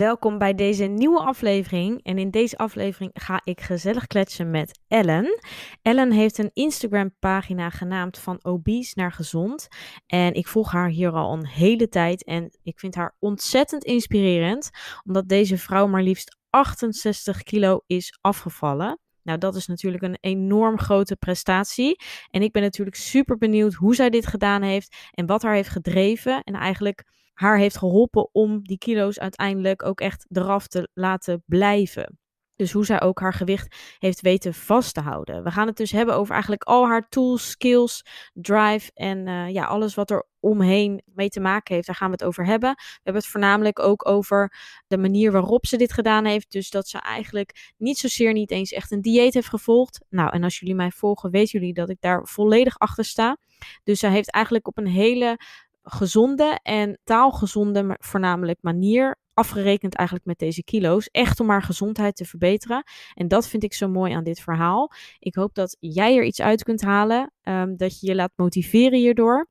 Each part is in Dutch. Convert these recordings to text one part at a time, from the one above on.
Welkom bij deze nieuwe aflevering. En in deze aflevering ga ik gezellig kletsen met Ellen. Ellen heeft een Instagram-pagina genaamd Van Obese naar Gezond. En ik volg haar hier al een hele tijd. En ik vind haar ontzettend inspirerend, omdat deze vrouw maar liefst 68 kilo is afgevallen. Nou, dat is natuurlijk een enorm grote prestatie. En ik ben natuurlijk super benieuwd hoe zij dit gedaan heeft en wat haar heeft gedreven. En eigenlijk haar heeft geholpen om die kilo's uiteindelijk ook echt eraf te laten blijven. Dus hoe zij ook haar gewicht heeft weten vast te houden. We gaan het dus hebben over eigenlijk al haar tools, skills, drive en uh, ja, alles wat er omheen mee te maken heeft. Daar gaan we het over hebben. We hebben het voornamelijk ook over de manier waarop ze dit gedaan heeft. Dus dat ze eigenlijk niet zozeer niet eens echt een dieet heeft gevolgd. Nou, en als jullie mij volgen, weten jullie dat ik daar volledig achter sta. Dus zij heeft eigenlijk op een hele gezonde en taalgezonde voornamelijk manier afgerekend eigenlijk met deze kilo's. Echt om haar gezondheid te verbeteren. En dat vind ik zo mooi aan dit verhaal. Ik hoop dat jij er iets uit kunt halen. Um, dat je je laat motiveren hierdoor.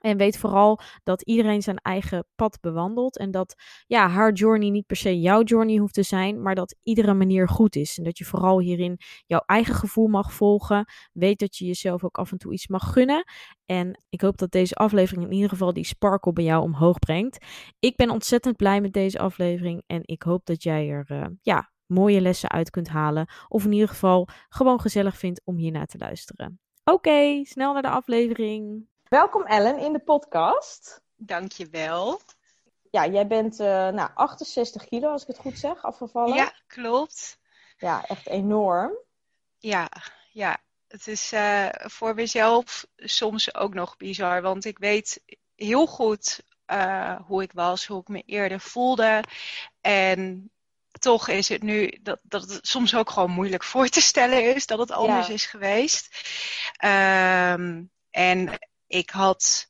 En weet vooral dat iedereen zijn eigen pad bewandelt. En dat ja, haar journey niet per se jouw journey hoeft te zijn. Maar dat iedere manier goed is. En dat je vooral hierin jouw eigen gevoel mag volgen. Weet dat je jezelf ook af en toe iets mag gunnen. En ik hoop dat deze aflevering in ieder geval die sparkle bij jou omhoog brengt. Ik ben ontzettend blij met deze aflevering. En ik hoop dat jij er uh, ja, mooie lessen uit kunt halen. Of in ieder geval gewoon gezellig vindt om hiernaar te luisteren. Oké, snel naar de aflevering. Welkom Ellen in de podcast. Dankjewel. Ja, jij bent uh, nou, 68 kilo, als ik het goed zeg, afgevallen. Ja, klopt. Ja, echt enorm. Ja, ja. Het is uh, voor mezelf soms ook nog bizar, want ik weet heel goed uh, hoe ik was, hoe ik me eerder voelde. En toch is het nu dat, dat het soms ook gewoon moeilijk voor te stellen is dat het anders ja. is geweest. Um, en ik had,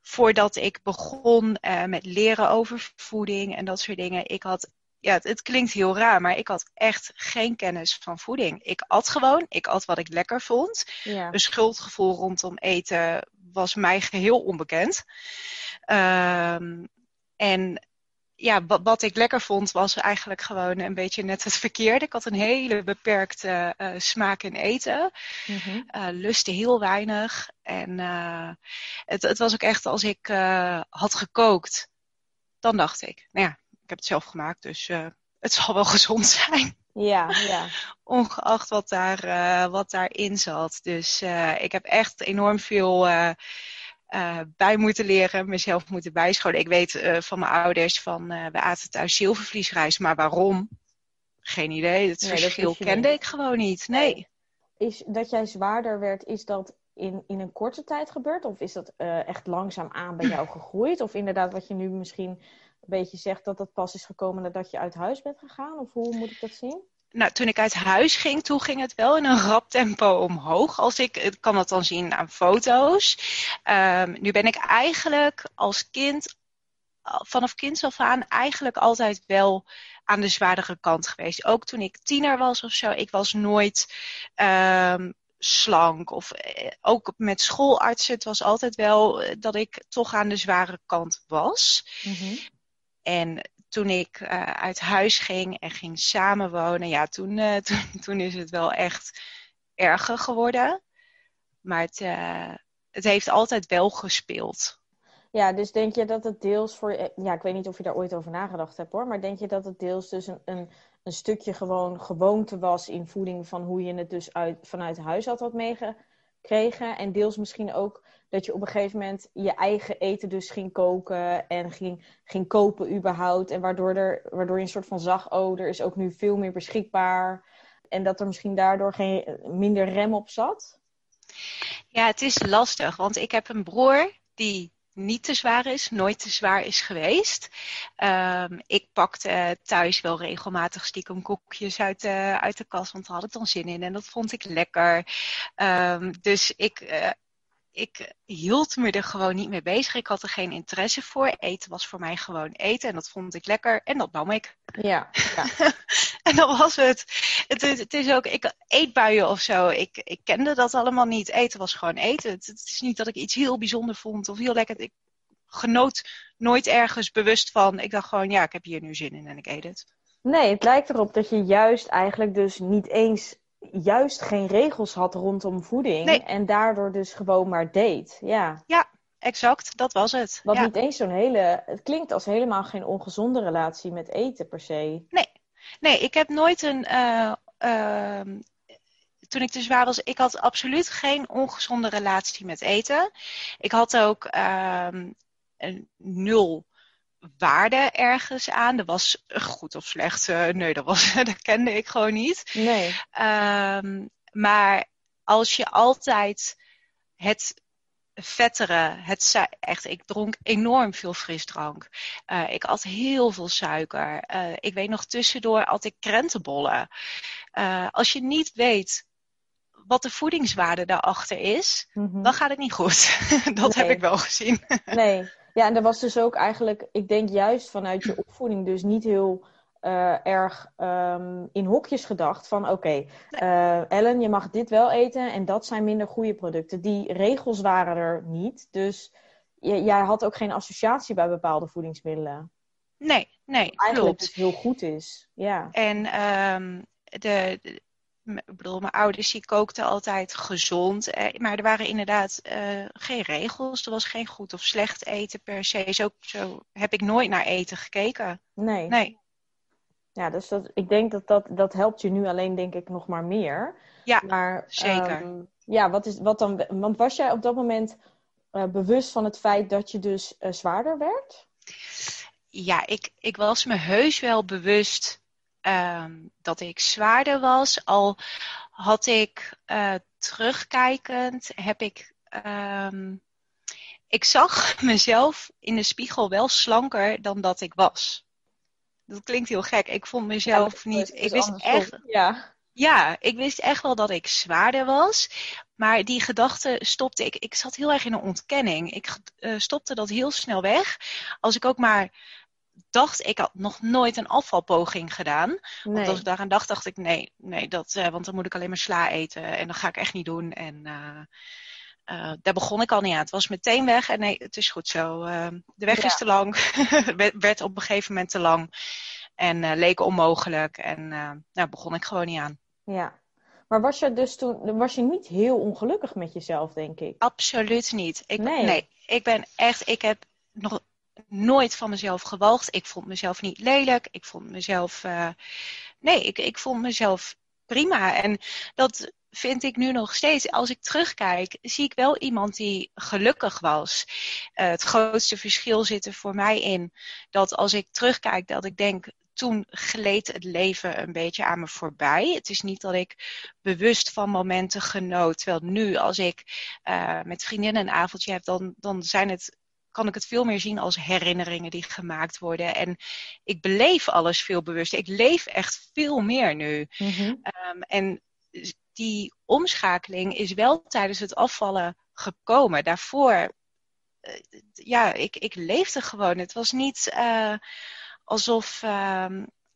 voordat ik begon uh, met leren over voeding en dat soort dingen, ik had, ja, het, het, klinkt heel raar, maar ik had echt geen kennis van voeding. Ik at gewoon, ik at wat ik lekker vond. Ja. Een schuldgevoel rondom eten was mij geheel onbekend. Um, en ja, wat, wat, ik lekker vond was eigenlijk gewoon een beetje net het verkeerde. Ik had een hele beperkte uh, smaak in eten. Uh, lustte heel weinig. En uh, het, het, was ook echt als ik had gekookt, dan dacht ik, nou ja, ik heb het zelf gemaakt, dus het zal wel gezond zijn. Ja, ja. Ongeacht wat, daar, wat daarin zat. Dus ik heb echt enorm veel uh, bij moeten leren, mezelf moeten bijscholen. Ik weet uh, van mijn ouders van uh, we aten thuis zilvervliesrijst, maar waarom? Geen idee. Het nee, verschil dat kende niet. ik gewoon niet. Nee. Is dat jij zwaarder werd, is dat in, in een korte tijd gebeurd? Of is dat echt langzaam aan bij jou gegroeid? Of inderdaad wat je nu misschien een beetje zegt, dat dat pas is gekomen nadat je uit huis bent gegaan? Of hoe moet ik dat zien? Nou, toen ik uit huis ging, toen ging het wel in een rap tempo omhoog. Als ik, ik kan dat dan zien aan foto's. Um, nu ben ik eigenlijk als kind, vanaf kinds af aan, eigenlijk altijd wel aan de zwaardere kant geweest. Ook toen ik tiener was of zo, ik was nooit um, slank. Of eh, ook met schoolartsen, het was altijd wel dat ik toch aan de zware kant was. Mm-hmm. En toen ik uh, uit huis ging en ging samenwonen, ja, toen, uh, toen, toen, is het wel echt erger geworden. Maar het, uh, het heeft altijd wel gespeeld. Ja, dus denk je dat het deels voor. Ja, ik weet niet of je daar ooit over nagedacht hebt hoor. Maar denk je dat het deels dus een, een, een stukje gewoon gewoonte was in voeding van hoe je het dus uit, vanuit huis had wat meegekregen? kregen. En deels misschien ook dat je op een gegeven moment je eigen eten dus ging koken en ging, ging kopen überhaupt. En waardoor, er, waardoor je een soort van zag, oh, er is ook nu veel meer beschikbaar. En dat er misschien daardoor geen, minder rem op zat? Ja, het is lastig, want ik heb een broer die niet te zwaar is, nooit te zwaar is geweest. Um, ik pakte thuis wel regelmatig stiekem koekjes uit de, uit de kast, want daar had ik dan zin in en dat vond ik lekker. Um, dus ik, uh, ik hield me er gewoon niet mee bezig. Ik had er geen interesse voor. Eten was voor mij gewoon eten en dat vond ik lekker en dat nam ik. Ja. ja. en dat was het. Het, het. het, is ook, ik eetbuien of zo. Ik, ik kende dat allemaal niet. Eten was gewoon eten. Het, het, is niet dat ik iets heel bijzonder vond of heel lekker. Ik genoot nooit ergens bewust van. Ik dacht gewoon, ja, ik heb hier nu zin in en ik eet het. Nee, het lijkt erop dat je juist eigenlijk dus niet eens juist geen regels had rondom voeding. En daardoor dus gewoon maar deed. Ja. ja, exact. Dat was het. Wat niet eens zo'n hele. Het klinkt als helemaal geen ongezonde relatie met eten per se. Nee, nee ik heb nooit een. Uh, uh, toen ik te zwaar was, ik had absoluut geen ongezonde relatie met eten. Ik had ook uh, een nul waarde ergens aan. Dat was goed of slecht. Uh, nee, dat, was, dat kende ik gewoon niet. Nee. Um, maar als je altijd het vettere, het echt, ik dronk enorm veel frisdrank. Uh, ik at heel veel suiker. Uh, ik weet nog tussendoor at ik krentenbollen. Uh, als je niet weet wat de voedingswaarde daarachter is, mm -hmm. dan gaat het niet goed. dat nee. heb ik wel gezien. nee. Ja, en er was dus ook eigenlijk, ik denk juist vanuit je opvoeding, dus niet heel uh, erg um, in hokjes gedacht van oké, okay, uh, Ellen, je mag dit wel eten en dat zijn minder goede producten. Die regels waren er niet, dus jij had ook geen associatie bij bepaalde voedingsmiddelen. Nee, nee, Eigenlijk klopt. het heel goed is, ja. En um, de, de ik bedoel, mijn ouders die kookten altijd gezond. Eh, maar er waren inderdaad uh, geen regels. Er was geen goed of slecht eten per se. Zo, zo heb ik nooit naar eten gekeken. Nee. Nee. Ja, dus dat, ik denk dat, dat dat helpt je nu alleen denk ik nog maar meer. Ja, maar, zeker. Um, ja, wat is, wat dan, want was jij op dat moment uh, bewust van het feit dat je dus uh, zwaarder werd? Ja, ik, ik was me heus wel bewust um, dat ik zwaarder was. Al had ik uh, terugkijkend, heb ik. Um, ik zag mezelf in de spiegel wel slanker dan dat ik was. Dat klinkt heel gek. Ik vond mezelf ja, niet. Ik wist echt. Ja. Ja, ik wist echt wel dat ik zwaarder was. Maar die gedachte stopte ik. Ik zat heel erg in een ontkenning. Ik uh, stopte dat heel snel weg. Als ik ook maar dacht, ik had nog nooit een afvalpoging gedaan. Nee. Want als ik daaraan dacht, dacht ik, nee, nee dat, uh, want dan moet ik alleen maar sla eten. En dat ga ik echt niet doen. En uh, uh, daar begon ik al niet aan. Het was meteen weg. En nee, het is goed zo. de weg ja. is te lang. werd op een gegeven moment te lang. En leek onmogelijk. En nou, begon ik gewoon niet aan. Ja. Maar was je dus toen, was je niet heel ongelukkig met jezelf, denk ik? Absoluut niet. Ik, nee. nee, ik ben echt, ik heb nog nooit van mezelf gewalgd. Ik vond mezelf niet lelijk. Ik vond mezelf. Uh, nee, ik, ik vond mezelf prima. En dat vind ik nu nog steeds. Als ik terugkijk, zie ik wel iemand die gelukkig was. Uh, het grootste verschil zit er voor mij in dat als ik terugkijk, dat ik denk. Toen gleed het leven een beetje aan me voorbij. Het is niet dat ik bewust van momenten genoot. Terwijl nu, als ik uh, met vriendinnen een avondje heb, dan, dan zijn het kan ik het veel meer zien als herinneringen die gemaakt worden. En ik beleef alles veel bewuster. Ik leef echt veel meer nu. Mm-hmm. Um, en die omschakeling is wel tijdens het afvallen gekomen. Daarvoor, uh, ja, ik, ik leefde gewoon. Het was niet uh, alsof. Uh,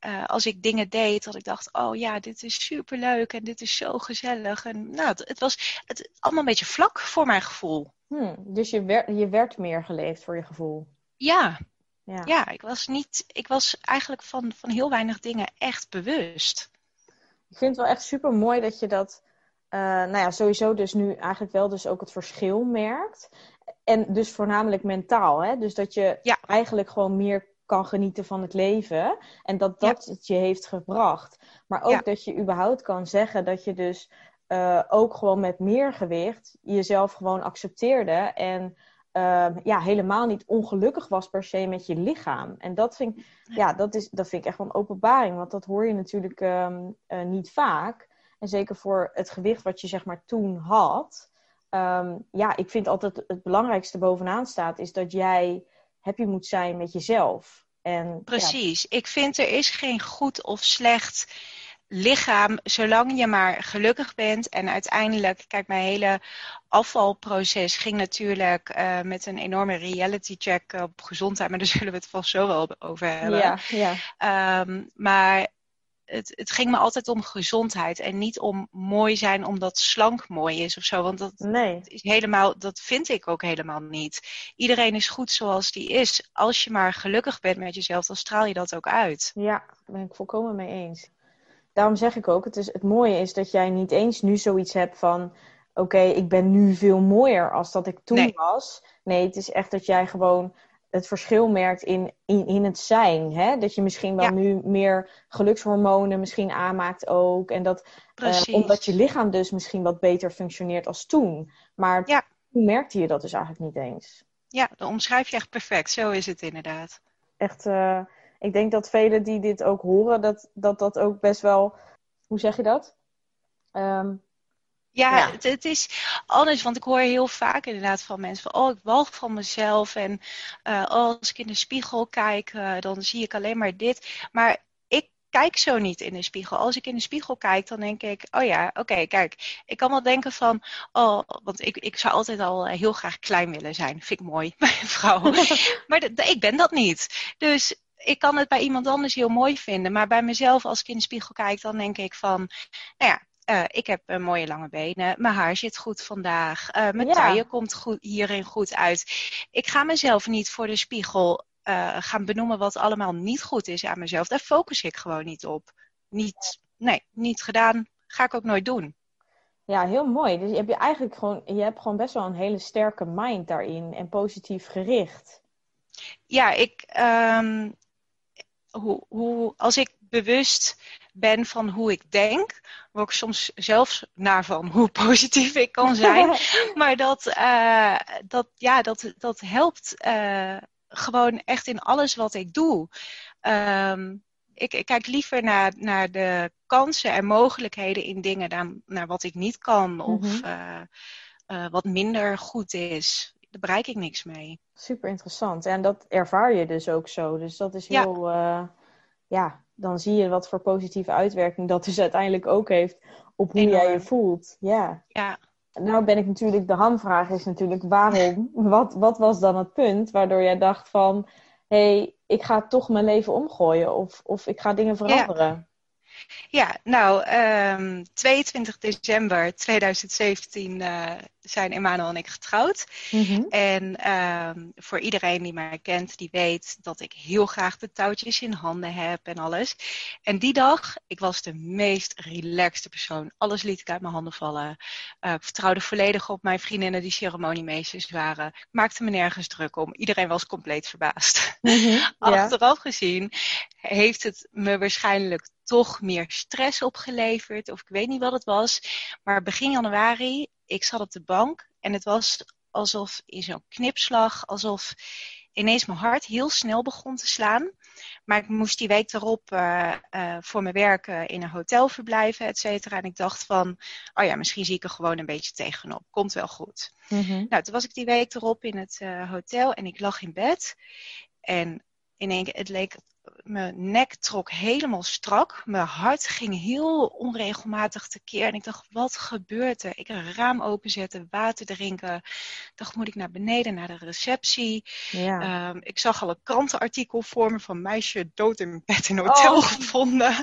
uh, als ik dingen deed, dat ik dacht, oh ja, dit is superleuk en dit is zo gezellig. En nou, het, het was het, allemaal een beetje vlak voor mijn gevoel. Hmm, dus je werd, je werd meer geleefd voor je gevoel? Ja. Ja, ja ik was niet, ik was eigenlijk van, van heel weinig dingen echt bewust. Ik vind het wel echt super mooi dat je dat, uh, nou ja, sowieso dus nu eigenlijk wel dus ook het verschil merkt. En dus voornamelijk mentaal, hè? Dus dat je ja. eigenlijk gewoon meer kan genieten van het leven. En dat dat ja. het je heeft gebracht. Maar ook ja. dat je überhaupt kan zeggen dat je dus uh, ook gewoon met meer gewicht jezelf gewoon accepteerde en uh, ja, helemaal niet ongelukkig was per se met je lichaam. En dat vind, ja, dat is, dat vind ik echt wel een openbaring, want dat hoor je natuurlijk um, uh, niet vaak. En zeker voor het gewicht wat je zeg maar toen had. Um, ja, ik vind altijd het belangrijkste bovenaan staat, is dat jij happy moet zijn met jezelf. En, Precies. Ja. Ik vind er is geen goed of slecht lichaam, zolang je maar gelukkig bent. En uiteindelijk, kijk, mijn hele afvalproces ging natuurlijk uh, met een enorme reality check op gezondheid, maar daar zullen we het vast zo wel over hebben. Ja, ja. Um, maar het, het, ging me altijd om gezondheid en niet om mooi zijn omdat slank mooi is of zo. Want dat, nee. is helemaal, dat vind ik ook helemaal niet. Iedereen is goed zoals die is. Als je maar gelukkig bent met jezelf, dan straal je dat ook uit. Ja, daar ben ik volkomen mee eens. Daarom zeg ik ook, het, is, het mooie is dat jij niet eens nu zoiets hebt van... Oké, okay, ik ben nu veel mooier als dat ik toen nee. was. Nee, het is echt dat jij gewoon het verschil merkt in, in, in het zijn. Hè? Dat je misschien wel Ja. nu meer gelukshormonen misschien aanmaakt ook. En dat, eh, omdat je lichaam dus misschien wat beter functioneert als toen. Maar Ja. toen merkte je dat dus eigenlijk niet eens. Ja, dan omschrijf je echt perfect. Zo is het inderdaad. Echt, eh, ik denk dat velen die dit ook horen, dat dat, dat ook best wel... Hoe zeg je dat? Ehm, Ja, Ja. Het, het is anders, want ik hoor heel vaak inderdaad van mensen van, oh, ik walg van mezelf en eh, oh, als ik in de spiegel kijk, eh, dan zie ik alleen maar dit. Maar ik kijk zo niet in de spiegel. Als ik in de spiegel kijk, dan denk ik, oh ja, oké, kijk, ik kan wel denken van, oh, want ik, ik zou altijd al eh, heel graag klein willen zijn. Vind ik mooi, bij een vrouw. maar ik ben dat niet. Dus ik kan het bij iemand anders heel mooi vinden. Maar bij mezelf, als ik in de spiegel kijk, dan denk ik van, nou ja, eh, ik heb eh, mooie lange benen. Mijn haar zit goed vandaag. eh, mijn Ja. taille komt goed, hierin goed uit. Ik ga mezelf niet voor de spiegel gaan benoemen wat allemaal niet goed is aan mezelf. Daar focus ik gewoon niet op. Niet, nee, niet gedaan. Ga ik ook nooit doen. Ja, heel mooi. Dus je hebt je eigenlijk gewoon, je hebt gewoon best wel een hele sterke mind daarin en positief gericht. Ja, ik, ehm, hoe, hoe, als ik bewust ben van hoe ik denk, word ik soms zelfs naar van hoe positief ik kan zijn. Maar dat, eh, dat, ja, dat, dat helpt eh, gewoon echt in alles wat ik doe. Ehm, ik, ik kijk liever naar, naar de kansen en mogelijkheden in dingen dan naar wat ik niet kan of Mhm. eh, wat minder goed is. Daar bereik ik niks mee. Super interessant. En dat ervaar je dus ook zo. Dus dat is Ja. heel, eh, ja, dan zie je wat voor positieve uitwerking dat dus uiteindelijk ook heeft op hoe jij je voelt. Ja. Ja, Nou ben ik natuurlijk, de hamvraag is natuurlijk waarom, wat, wat was dan het punt waardoor jij dacht van, hé, hey, ik ga toch mijn leven omgooien of, of ik ga dingen veranderen. Ja, nou, ehm 22 december 2017 eh, zijn Emmanuel en ik getrouwd. Mhm. En ehm, voor iedereen die mij kent, die weet dat ik heel graag de touwtjes in handen heb en alles. En die dag, ik was de meest relaxte persoon. Alles liet ik uit mijn handen vallen. Eh, ik vertrouwde volledig op mijn vriendinnen die ceremoniemeesters waren. Ik maakte me nergens druk om. Iedereen was compleet verbaasd. Ja. Achteraf gezien heeft het me waarschijnlijk toch meer stress opgeleverd. Of ik weet niet wat het was. Maar begin januari, ik zat op de bank en het was alsof in zo'n knipslag, alsof ineens mijn hart heel snel begon te slaan. Maar ik moest die week erop eh, eh, voor mijn werk eh, in een hotel verblijven, et cetera. En ik dacht van, oh ja, misschien zie ik er gewoon een beetje tegenop. Komt wel goed. Mhm. Nou, toen was ik die week erop in het hotel en ik lag in bed. En in één keer, het leek, mijn nek trok helemaal strak. Mijn hart ging heel onregelmatig tekeer. En ik dacht, wat gebeurt er? Ik een raam openzetten, water drinken. Ik dacht, moet ik naar beneden, naar de receptie? Ja. Ehm, ik zag al een krantenartikel voor me van meisje dood in bed in hotel Oh. gevonden.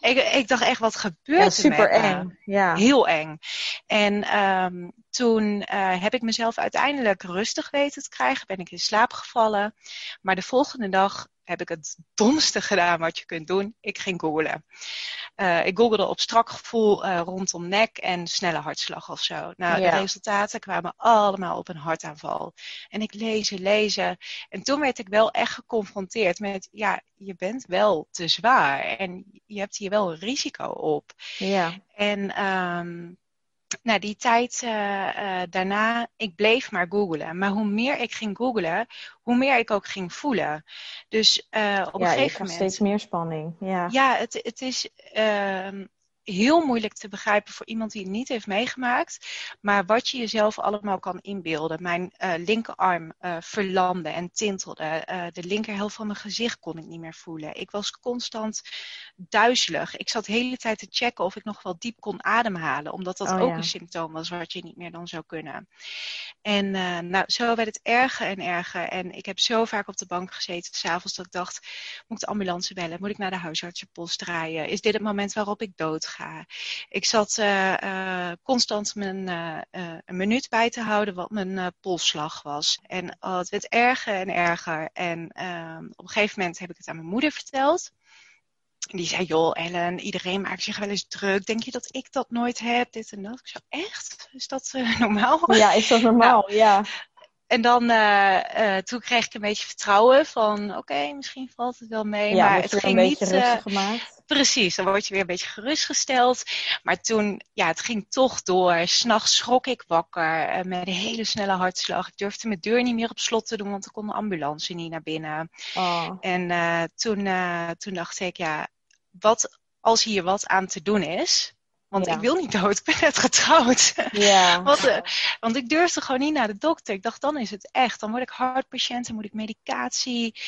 ik, ik dacht echt, wat gebeurt ja, er super met me? eng. Ja. Heel eng. En ehm, toen eh, heb ik mezelf uiteindelijk rustig weten te krijgen. Ben ik in slaap gevallen. Maar de volgende dag heb ik het domste gedaan wat je kunt doen. Ik ging googlen. Eh, ik googelde op strak gevoel eh, rondom nek en snelle hartslag of zo. Nou, Ja. de resultaten kwamen allemaal op een hartaanval. En ik lezen, lezen. En toen werd ik wel echt geconfronteerd met, ja, je bent wel te zwaar. En je hebt hier wel een risico op. Ja. En ehm, nou, die tijd uh, daarna, ik bleef maar googlen. Maar hoe meer ik ging googlen, hoe meer ik ook ging voelen. Dus uh, op ja, een gegeven moment. steeds meer spanning. Ja, ja het, het is. Heel moeilijk te begrijpen voor iemand die het niet heeft meegemaakt. Maar wat je jezelf allemaal kan inbeelden. Mijn uh, linkerarm uh, verlamde en tintelde. Uh, de linkerhelft van mijn gezicht kon ik niet meer voelen. Ik was constant duizelig. Ik zat de hele tijd te checken of ik nog wel diep kon ademhalen. Omdat dat oh, ook ja. een symptoom was wat je niet meer dan zou kunnen. En nou, zo werd het erger en erger. En ik heb zo vaak op de bank gezeten s'avonds dat ik dacht... Moet ik de ambulance bellen? Moet ik naar de huisartsenpost draaien? Is dit het moment waarop ik dood ga? Ik zat uh, uh, constant mijn uh, een minuut bij te houden wat mijn polsslag was. En het werd erger en erger. En ehm, op een gegeven moment heb ik het aan mijn moeder verteld. En die zei, joh Ellen, iedereen maakt zich wel eens druk. Denk je dat ik dat nooit heb? Dit en dat. Ik zei, echt? Is dat normaal? Ja, is dat normaal? Nou, ja. En dan, uh, uh, toen kreeg ik een beetje vertrouwen van, oké, okay, misschien valt het wel mee. Ja, maar het ging een niet. rustig uh, gemaakt. Precies, dan word je weer een beetje gerustgesteld. Maar toen, ja, het ging toch door. S'nachts schrok ik wakker met een hele snelle hartslag. Ik durfde mijn deur niet meer op slot te doen, want er kon de ambulance niet naar binnen. Oh. En toen, toen dacht ik, ja, wat als hier wat aan te doen is? Want Ja. ik wil niet dood, ik ben net getrouwd. Ja. Wat, eh, want ik durfde gewoon niet naar de dokter. Ik dacht, dan is het echt. Dan word ik hartpatiënt, dan moet ik medicatie.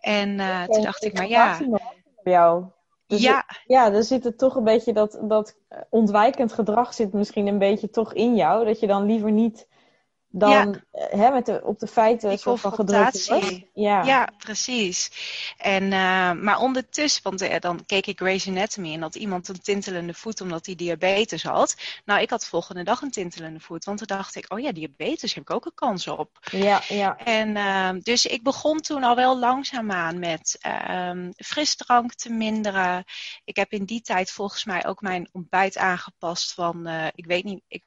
En eh, toen dacht ik, maar ja, jou. Dus ja, Ja, er zit er toch een beetje dat, dat ontwijkend gedrag zit misschien een beetje toch in jou. Dat je dan liever niet dan Ja. eh, hè, met de, op de feiten Die soort van gedrukt. Ja. ja, precies. En, eh, maar ondertussen, want eh, dan keek ik Grey's Anatomy en had iemand een tintelende voet omdat hij diabetes had. Nou, ik had de volgende dag een tintelende voet, want toen dacht ik, oh ja, diabetes heb ik ook een kans op. ja, ja. En ehm, dus ik begon toen al wel langzaamaan met ehm, frisdrank te minderen. Ik heb in die tijd volgens mij ook mijn ontbijt aangepast van, ik weet niet, ik-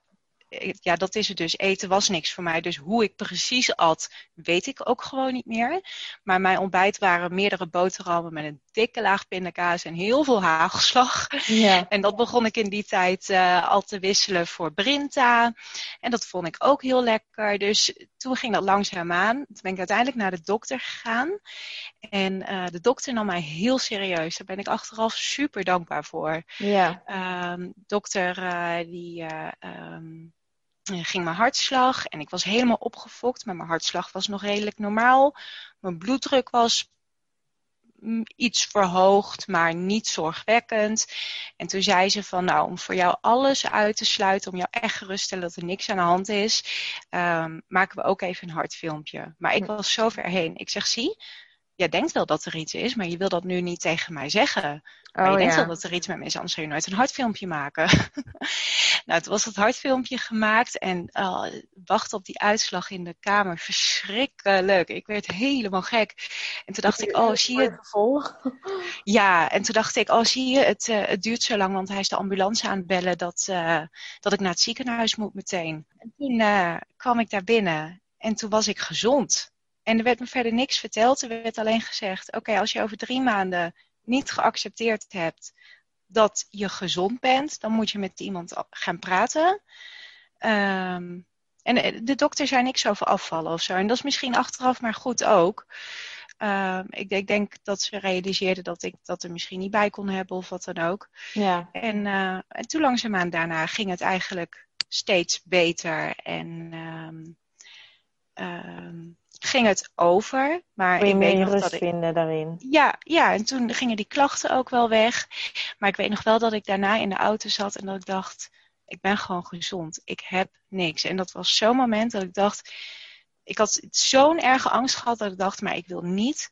ja, dat is het dus. Eten was niks voor mij. Dus hoe ik precies at, weet ik ook gewoon niet meer. Maar mijn ontbijt waren meerdere boterhammen met een dikke laag pindakaas en heel veel hagelslag. ja. En dat begon ik in die tijd eh, al te wisselen voor Brinta. En dat vond ik ook heel lekker. Dus toen ging dat langzaam aan. Toen ben ik uiteindelijk naar de dokter gegaan. En eh, de dokter nam mij heel serieus. Daar ben ik achteraf super dankbaar voor. ja. Ehm dokter eh, die eh, ehm, ging mijn hartslag. En ik was helemaal opgefokt. Maar mijn hartslag was nog redelijk normaal. Mijn bloeddruk was mm, iets verhoogd, maar niet zorgwekkend. En toen zei ze van, nou, om voor jou alles uit te sluiten, om jou echt gerust te stellen dat er niks aan de hand is, ehm, maken we ook even een hartfilmpje. Maar ik was zo ver heen. Ik zeg, zie, jij denkt wel dat er iets is, maar je wil dat nu niet tegen mij zeggen. Maar je Oh, denkt ja. wel dat er iets met me is, anders zou je nooit een hartfilmpje maken. nou, toen was dat hartfilmpje gemaakt en uh, wachten op die uitslag in de kamer. Verschrikkelijk. Ik werd helemaal gek. En toen dacht ik, oh, zie je, Gevolg? ja, en toen dacht ik, oh zie je, het, uh, het duurt zo lang, want hij is de ambulance aan het bellen dat, uh, dat ik naar het ziekenhuis moet meteen. En toen kwam ik daar binnen en toen was ik gezond. En er werd me verder niks verteld. Er werd alleen gezegd, oké, okay, als je over drie maanden niet geaccepteerd hebt dat je gezond bent, dan moet je met iemand gaan praten. Um, en de dokter zei niks over afvallen of zo. En dat is misschien achteraf maar goed ook. Um, ik, ik, denk dat ze realiseerden dat ik dat er misschien niet bij kon hebben of wat dan ook. Ja. En, uh, en toen langzaamaan daarna ging het eigenlijk steeds beter. En um, um, ging het over. Maar je ik weet meer nog rust dat ik, vinden daarin? ja, ja, en toen gingen die klachten ook wel weg. Maar ik weet nog wel dat ik daarna in de auto zat en dat ik dacht, ik ben gewoon gezond. Ik heb niks. En dat was zo'n moment dat ik dacht, ik had zo'n erge angst gehad dat ik dacht, maar ik wil niet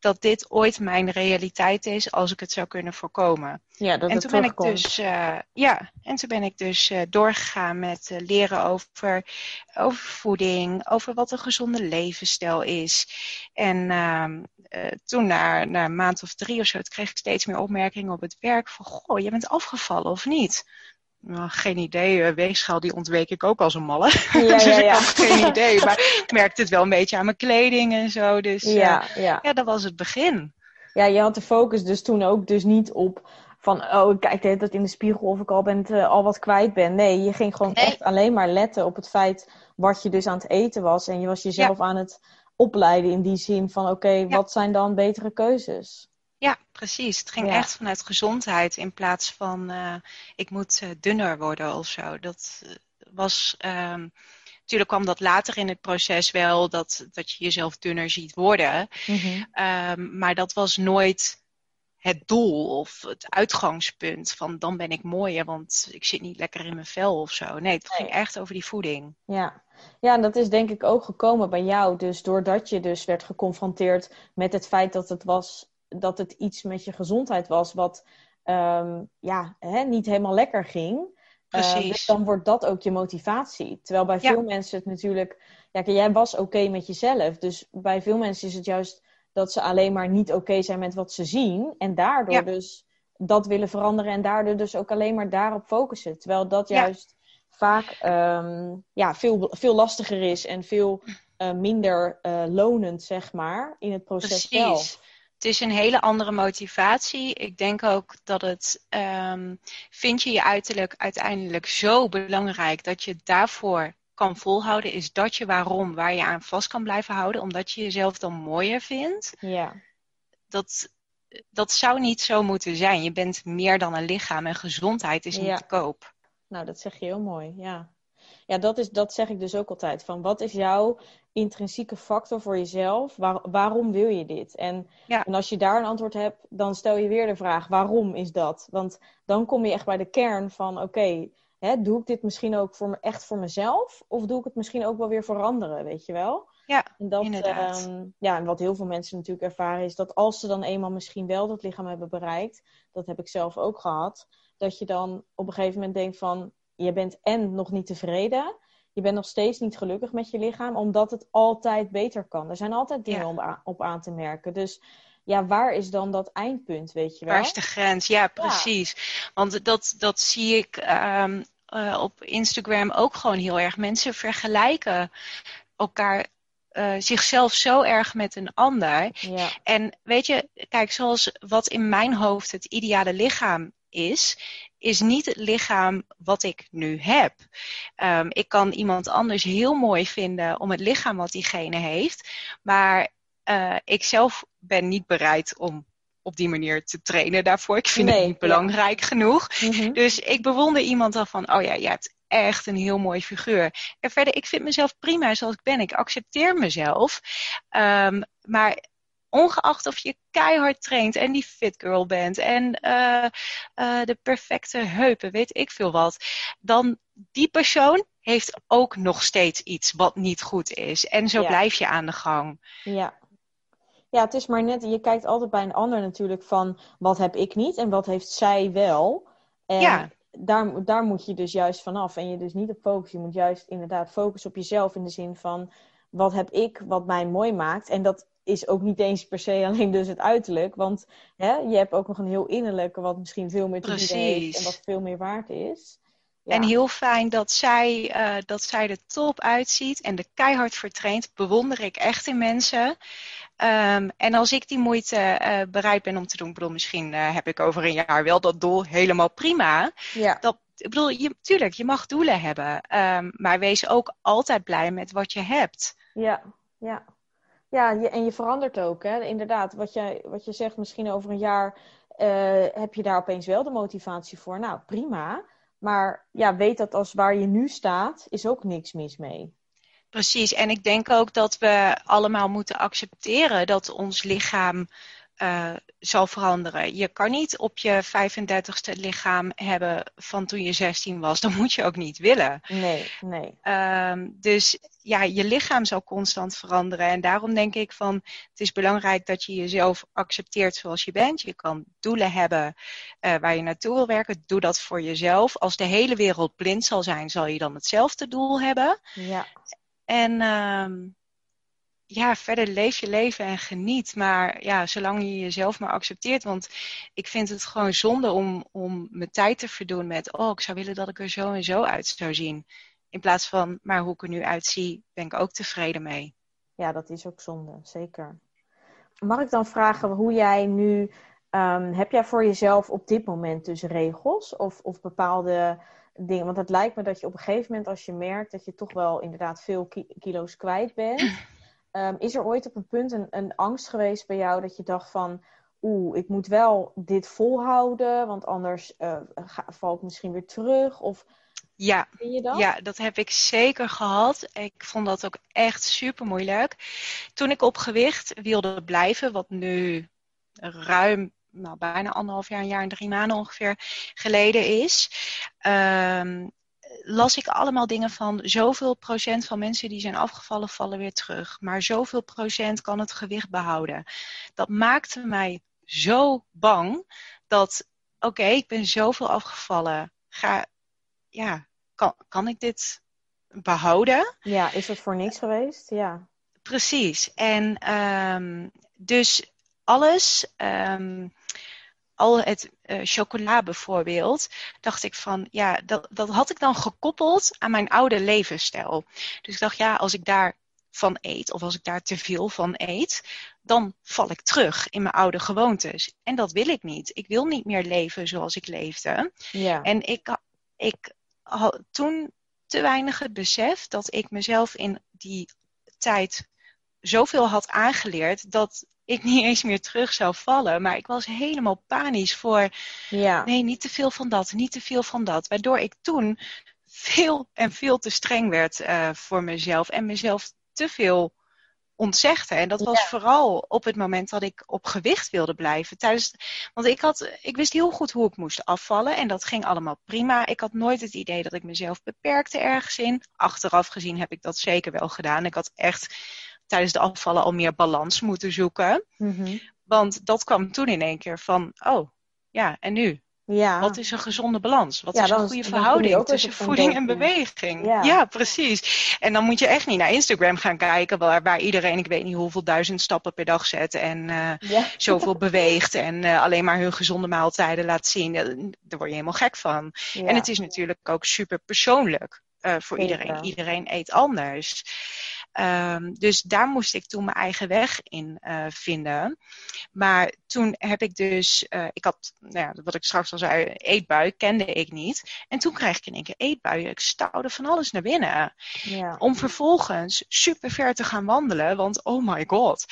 dat dit ooit mijn realiteit is als ik het zou kunnen voorkomen. Ja, dat en toen ben ik dus, uh, ja, en toen ben ik dus uh, doorgegaan met uh, leren over, over voeding, over wat een gezonde levensstijl is. En uh, toen na, na een maand of drie of zo, kreeg ik steeds meer opmerkingen op het werk van, goh, je bent afgevallen of niet? Nou, geen idee. Weegschaal die ontweek ik ook als een malle. Ja, dus ja, ik ja. had geen idee. Maar ik merkte het wel een beetje aan mijn kleding en zo. Dus Ja, ja. ja, dat was het begin. ja, je had de focus dus toen ook dus niet op van, oh, ik kijk de hele tijd in de spiegel of ik al, ben, uh, al wat kwijt ben. Nee, je ging gewoon echt alleen maar letten op het feit wat je dus aan het eten was. En je was jezelf aan het opleiden in die zin van, oké, wat zijn dan betere keuzes? Ja, precies. Het ging echt vanuit gezondheid in plaats van uh, ik moet uh, dunner worden of zo. Dat was. Um, natuurlijk kwam dat later in het proces wel, dat, dat je jezelf dunner ziet worden. Mm um, maar dat was nooit het doel of het uitgangspunt van dan ben ik mooier, want ik zit niet lekker in mijn vel of zo. Nee, het ging echt over die voeding. Ja. ja, en dat is denk ik ook gekomen bij jou. Dus doordat je dus werd geconfronteerd met het feit dat het, was, dat het iets met je gezondheid was wat um, ja, hè, niet helemaal lekker ging. Ehm, Precies. dus dan wordt dat ook je motivatie. Terwijl bij veel mensen het natuurlijk. Ja, jij was oké met jezelf. Dus bij veel mensen is het juist dat ze alleen maar niet oké zijn met wat ze zien. En daardoor dus dat willen veranderen en daardoor dus ook alleen maar daarop focussen. Terwijl dat juist vaak um, ja, veel, veel lastiger is en veel uh, minder uh, lonend, zeg maar, in het proces Precies. zelf. Het is een hele andere motivatie. Ik denk ook dat het, um, vind je je uiterlijk uiteindelijk zo belangrijk dat je daarvoor kan volhouden, is dat je waarom, waar je aan vast kan blijven houden, omdat je jezelf dan mooier vindt. Ja. Dat, dat zou niet zo moeten zijn. Je bent meer dan een lichaam en gezondheid is niet te koop. Nou, dat zeg je heel mooi, ja. Ja, dat, is, dat zeg ik dus ook altijd. Van wat is jouw intrinsieke factor voor jezelf? Waar, waarom wil je dit? En, en als je daar een antwoord hebt, dan stel je weer de vraag: waarom is dat? Want dan kom je echt bij de kern van: oké, doe ik dit misschien ook voor me, echt voor mezelf? Of doe ik het misschien ook wel weer voor anderen, weet je wel? Ja, en dat, inderdaad. Ehm, ja, en wat heel veel mensen natuurlijk ervaren is dat als ze dan eenmaal misschien wel dat lichaam hebben bereikt, dat heb ik zelf ook gehad, dat je dan op een gegeven moment denkt van, je bent en nog niet tevreden, je bent nog steeds niet gelukkig met je lichaam, omdat het altijd beter kan. Er zijn altijd dingen om op aan te merken. Dus ja, waar is dan dat eindpunt, weet je wel? Waar is de grens? Ja, precies. Want dat, dat zie ik um, uh, op Instagram ook gewoon heel erg. Mensen vergelijken elkaar uh, zichzelf zo erg met een ander. Ja. En weet je, kijk, zoals wat in mijn hoofd het ideale lichaam is, is niet het lichaam wat ik nu heb. Um, ik kan iemand anders heel mooi vinden om het lichaam wat diegene heeft, maar uh, ik zelf ben niet bereid om op die manier te trainen daarvoor. Ik vind het niet belangrijk genoeg. Mm-hmm. Dus ik bewonder iemand dan van, oh ja, je hebt echt een heel mooi figuur. En verder, ik vind mezelf prima zoals ik ben. Ik accepteer mezelf. Um, maar ongeacht of je keihard traint en die fit girl bent en uh, uh, de perfecte heupen, weet ik veel wat, dan die persoon heeft ook nog steeds iets wat niet goed is. En zo blijf je aan de gang. Ja. Ja, het is maar net, je kijkt altijd bij een ander natuurlijk van wat heb ik niet en wat heeft zij wel. En ja. daar, daar moet je dus juist vanaf. En je dus niet op focussen. Je moet juist inderdaad focussen op jezelf in de zin van wat heb ik wat mij mooi maakt. En dat is ook niet eens per se alleen dus het uiterlijk. Want hè, je hebt ook nog een heel innerlijke wat misschien veel meer te bieden heeft en wat veel meer waard is. En heel fijn dat zij, uh, dat zij er top uitziet en de keihard vertraint. Bewonder ik echt in mensen. Um, en als ik die moeite uh, bereid ben om te doen, bedoel, misschien uh, heb ik over een jaar wel dat doel helemaal prima. Ja. Dat, ik bedoel, je, tuurlijk, je mag doelen hebben. Um, maar wees ook altijd blij met wat je hebt. Ja, ja. Ja, en je verandert ook, hè? inderdaad. Wat je, wat je zegt, misschien over een jaar uh, heb je daar opeens wel de motivatie voor. Nou, prima. Maar ja, weet dat als waar je nu staat, is ook niks mis mee. Precies, en ik denk ook dat we allemaal moeten accepteren dat ons lichaam uh, zal veranderen. Je kan niet op je 35ste lichaam hebben van toen je 16 was. Dat moet je ook niet willen. Nee, nee. Um, dus ja, je lichaam zal constant veranderen. En daarom denk ik van het is belangrijk dat je jezelf accepteert zoals je bent. Je kan doelen hebben uh, waar je naartoe wil werken. Doe dat voor jezelf. Als de hele wereld blind zal zijn, zal je dan hetzelfde doel hebben. Ja. En um, ja, verder leef je leven en geniet. Maar ja, zolang je jezelf maar accepteert. Want ik vind het gewoon zonde om, om mijn tijd te verdoen met... oh, ik zou willen dat ik er zo en zo uit zou zien. In plaats van, maar hoe ik er nu uitzie, ben ik ook tevreden mee. Ja, dat is ook zonde, zeker. Mag ik dan vragen hoe jij nu Ehm, heb jij voor jezelf op dit moment dus regels of, of bepaalde dingen? Want het lijkt me dat je op een gegeven moment, als je merkt dat je toch wel inderdaad veel kilo's kwijt bent, um, is er ooit op een punt een, een angst geweest bij jou dat je dacht van, oeh, ik moet wel dit volhouden, want anders uh, ga, val ik misschien weer terug? Of ja, dat? ja, dat heb ik zeker gehad. Ik vond dat ook echt super moeilijk. Toen ik op gewicht wilde blijven, wat nu ruim, nou, bijna anderhalf jaar, een jaar en drie maanden ongeveer geleden is, um, las ik allemaal dingen van zoveel procent van mensen die zijn afgevallen vallen weer terug. Maar zoveel procent kan het gewicht behouden. Dat maakte mij zo bang dat, oké, ik ben zoveel afgevallen. Ga, ja, kan, kan ik dit behouden? Ja, is het voor niks geweest? Ja. Precies. En um, dus alles, um, al het uh, chocola bijvoorbeeld, dacht ik van, ja, dat, dat had ik dan gekoppeld aan mijn oude levensstijl. Dus ik dacht, ja, als ik daar van eet, of als ik daar te veel van eet, dan val ik terug in mijn oude gewoontes. En dat wil ik niet. Ik wil niet meer leven zoals ik leefde. Ja. En ik, ik had toen te weinig het besef dat ik mezelf in die tijd zoveel had aangeleerd dat ik niet eens meer terug zou vallen. Maar ik was helemaal panisch voor. Ja. Nee, niet te veel van dat, niet te veel van dat. Waardoor ik toen veel en veel te streng werd uh, voor mezelf. En mezelf te veel ontzegde. En dat was vooral op het moment dat ik op gewicht wilde blijven. Tijdens, want ik, had, ik wist heel goed hoe ik moest afvallen. En dat ging allemaal prima. Ik had nooit het idee dat ik mezelf beperkte ergens in. Achteraf gezien heb ik dat zeker wel gedaan. Ik had echt tijdens de afvallen al meer balans moeten zoeken. Mhm. Want dat kwam toen in één keer van, oh ja, en nu? Ja. Wat is een gezonde balans? Wat is een goede verhouding tussen voeding en beweging? Ja. precies. En dan moet je echt niet naar Instagram gaan kijken, waar, waar iedereen, ik weet niet hoeveel duizend stappen per dag zet en uh, zoveel beweegt en uh, alleen maar hun gezonde maaltijden laat zien. Daar word je helemaal gek van. En het is natuurlijk ook super persoonlijk uh, voor iedereen. Iedereen eet anders. Um, dus daar moest ik toen mijn eigen weg in uh, vinden. Maar toen heb ik dus, uh, ik had, nou ja, wat ik straks al zei, eetbui kende ik niet. En toen kreeg ik in één keer eetbuien. Ik stouwde van alles naar binnen. Ja. Om vervolgens super ver te gaan wandelen, want oh my god.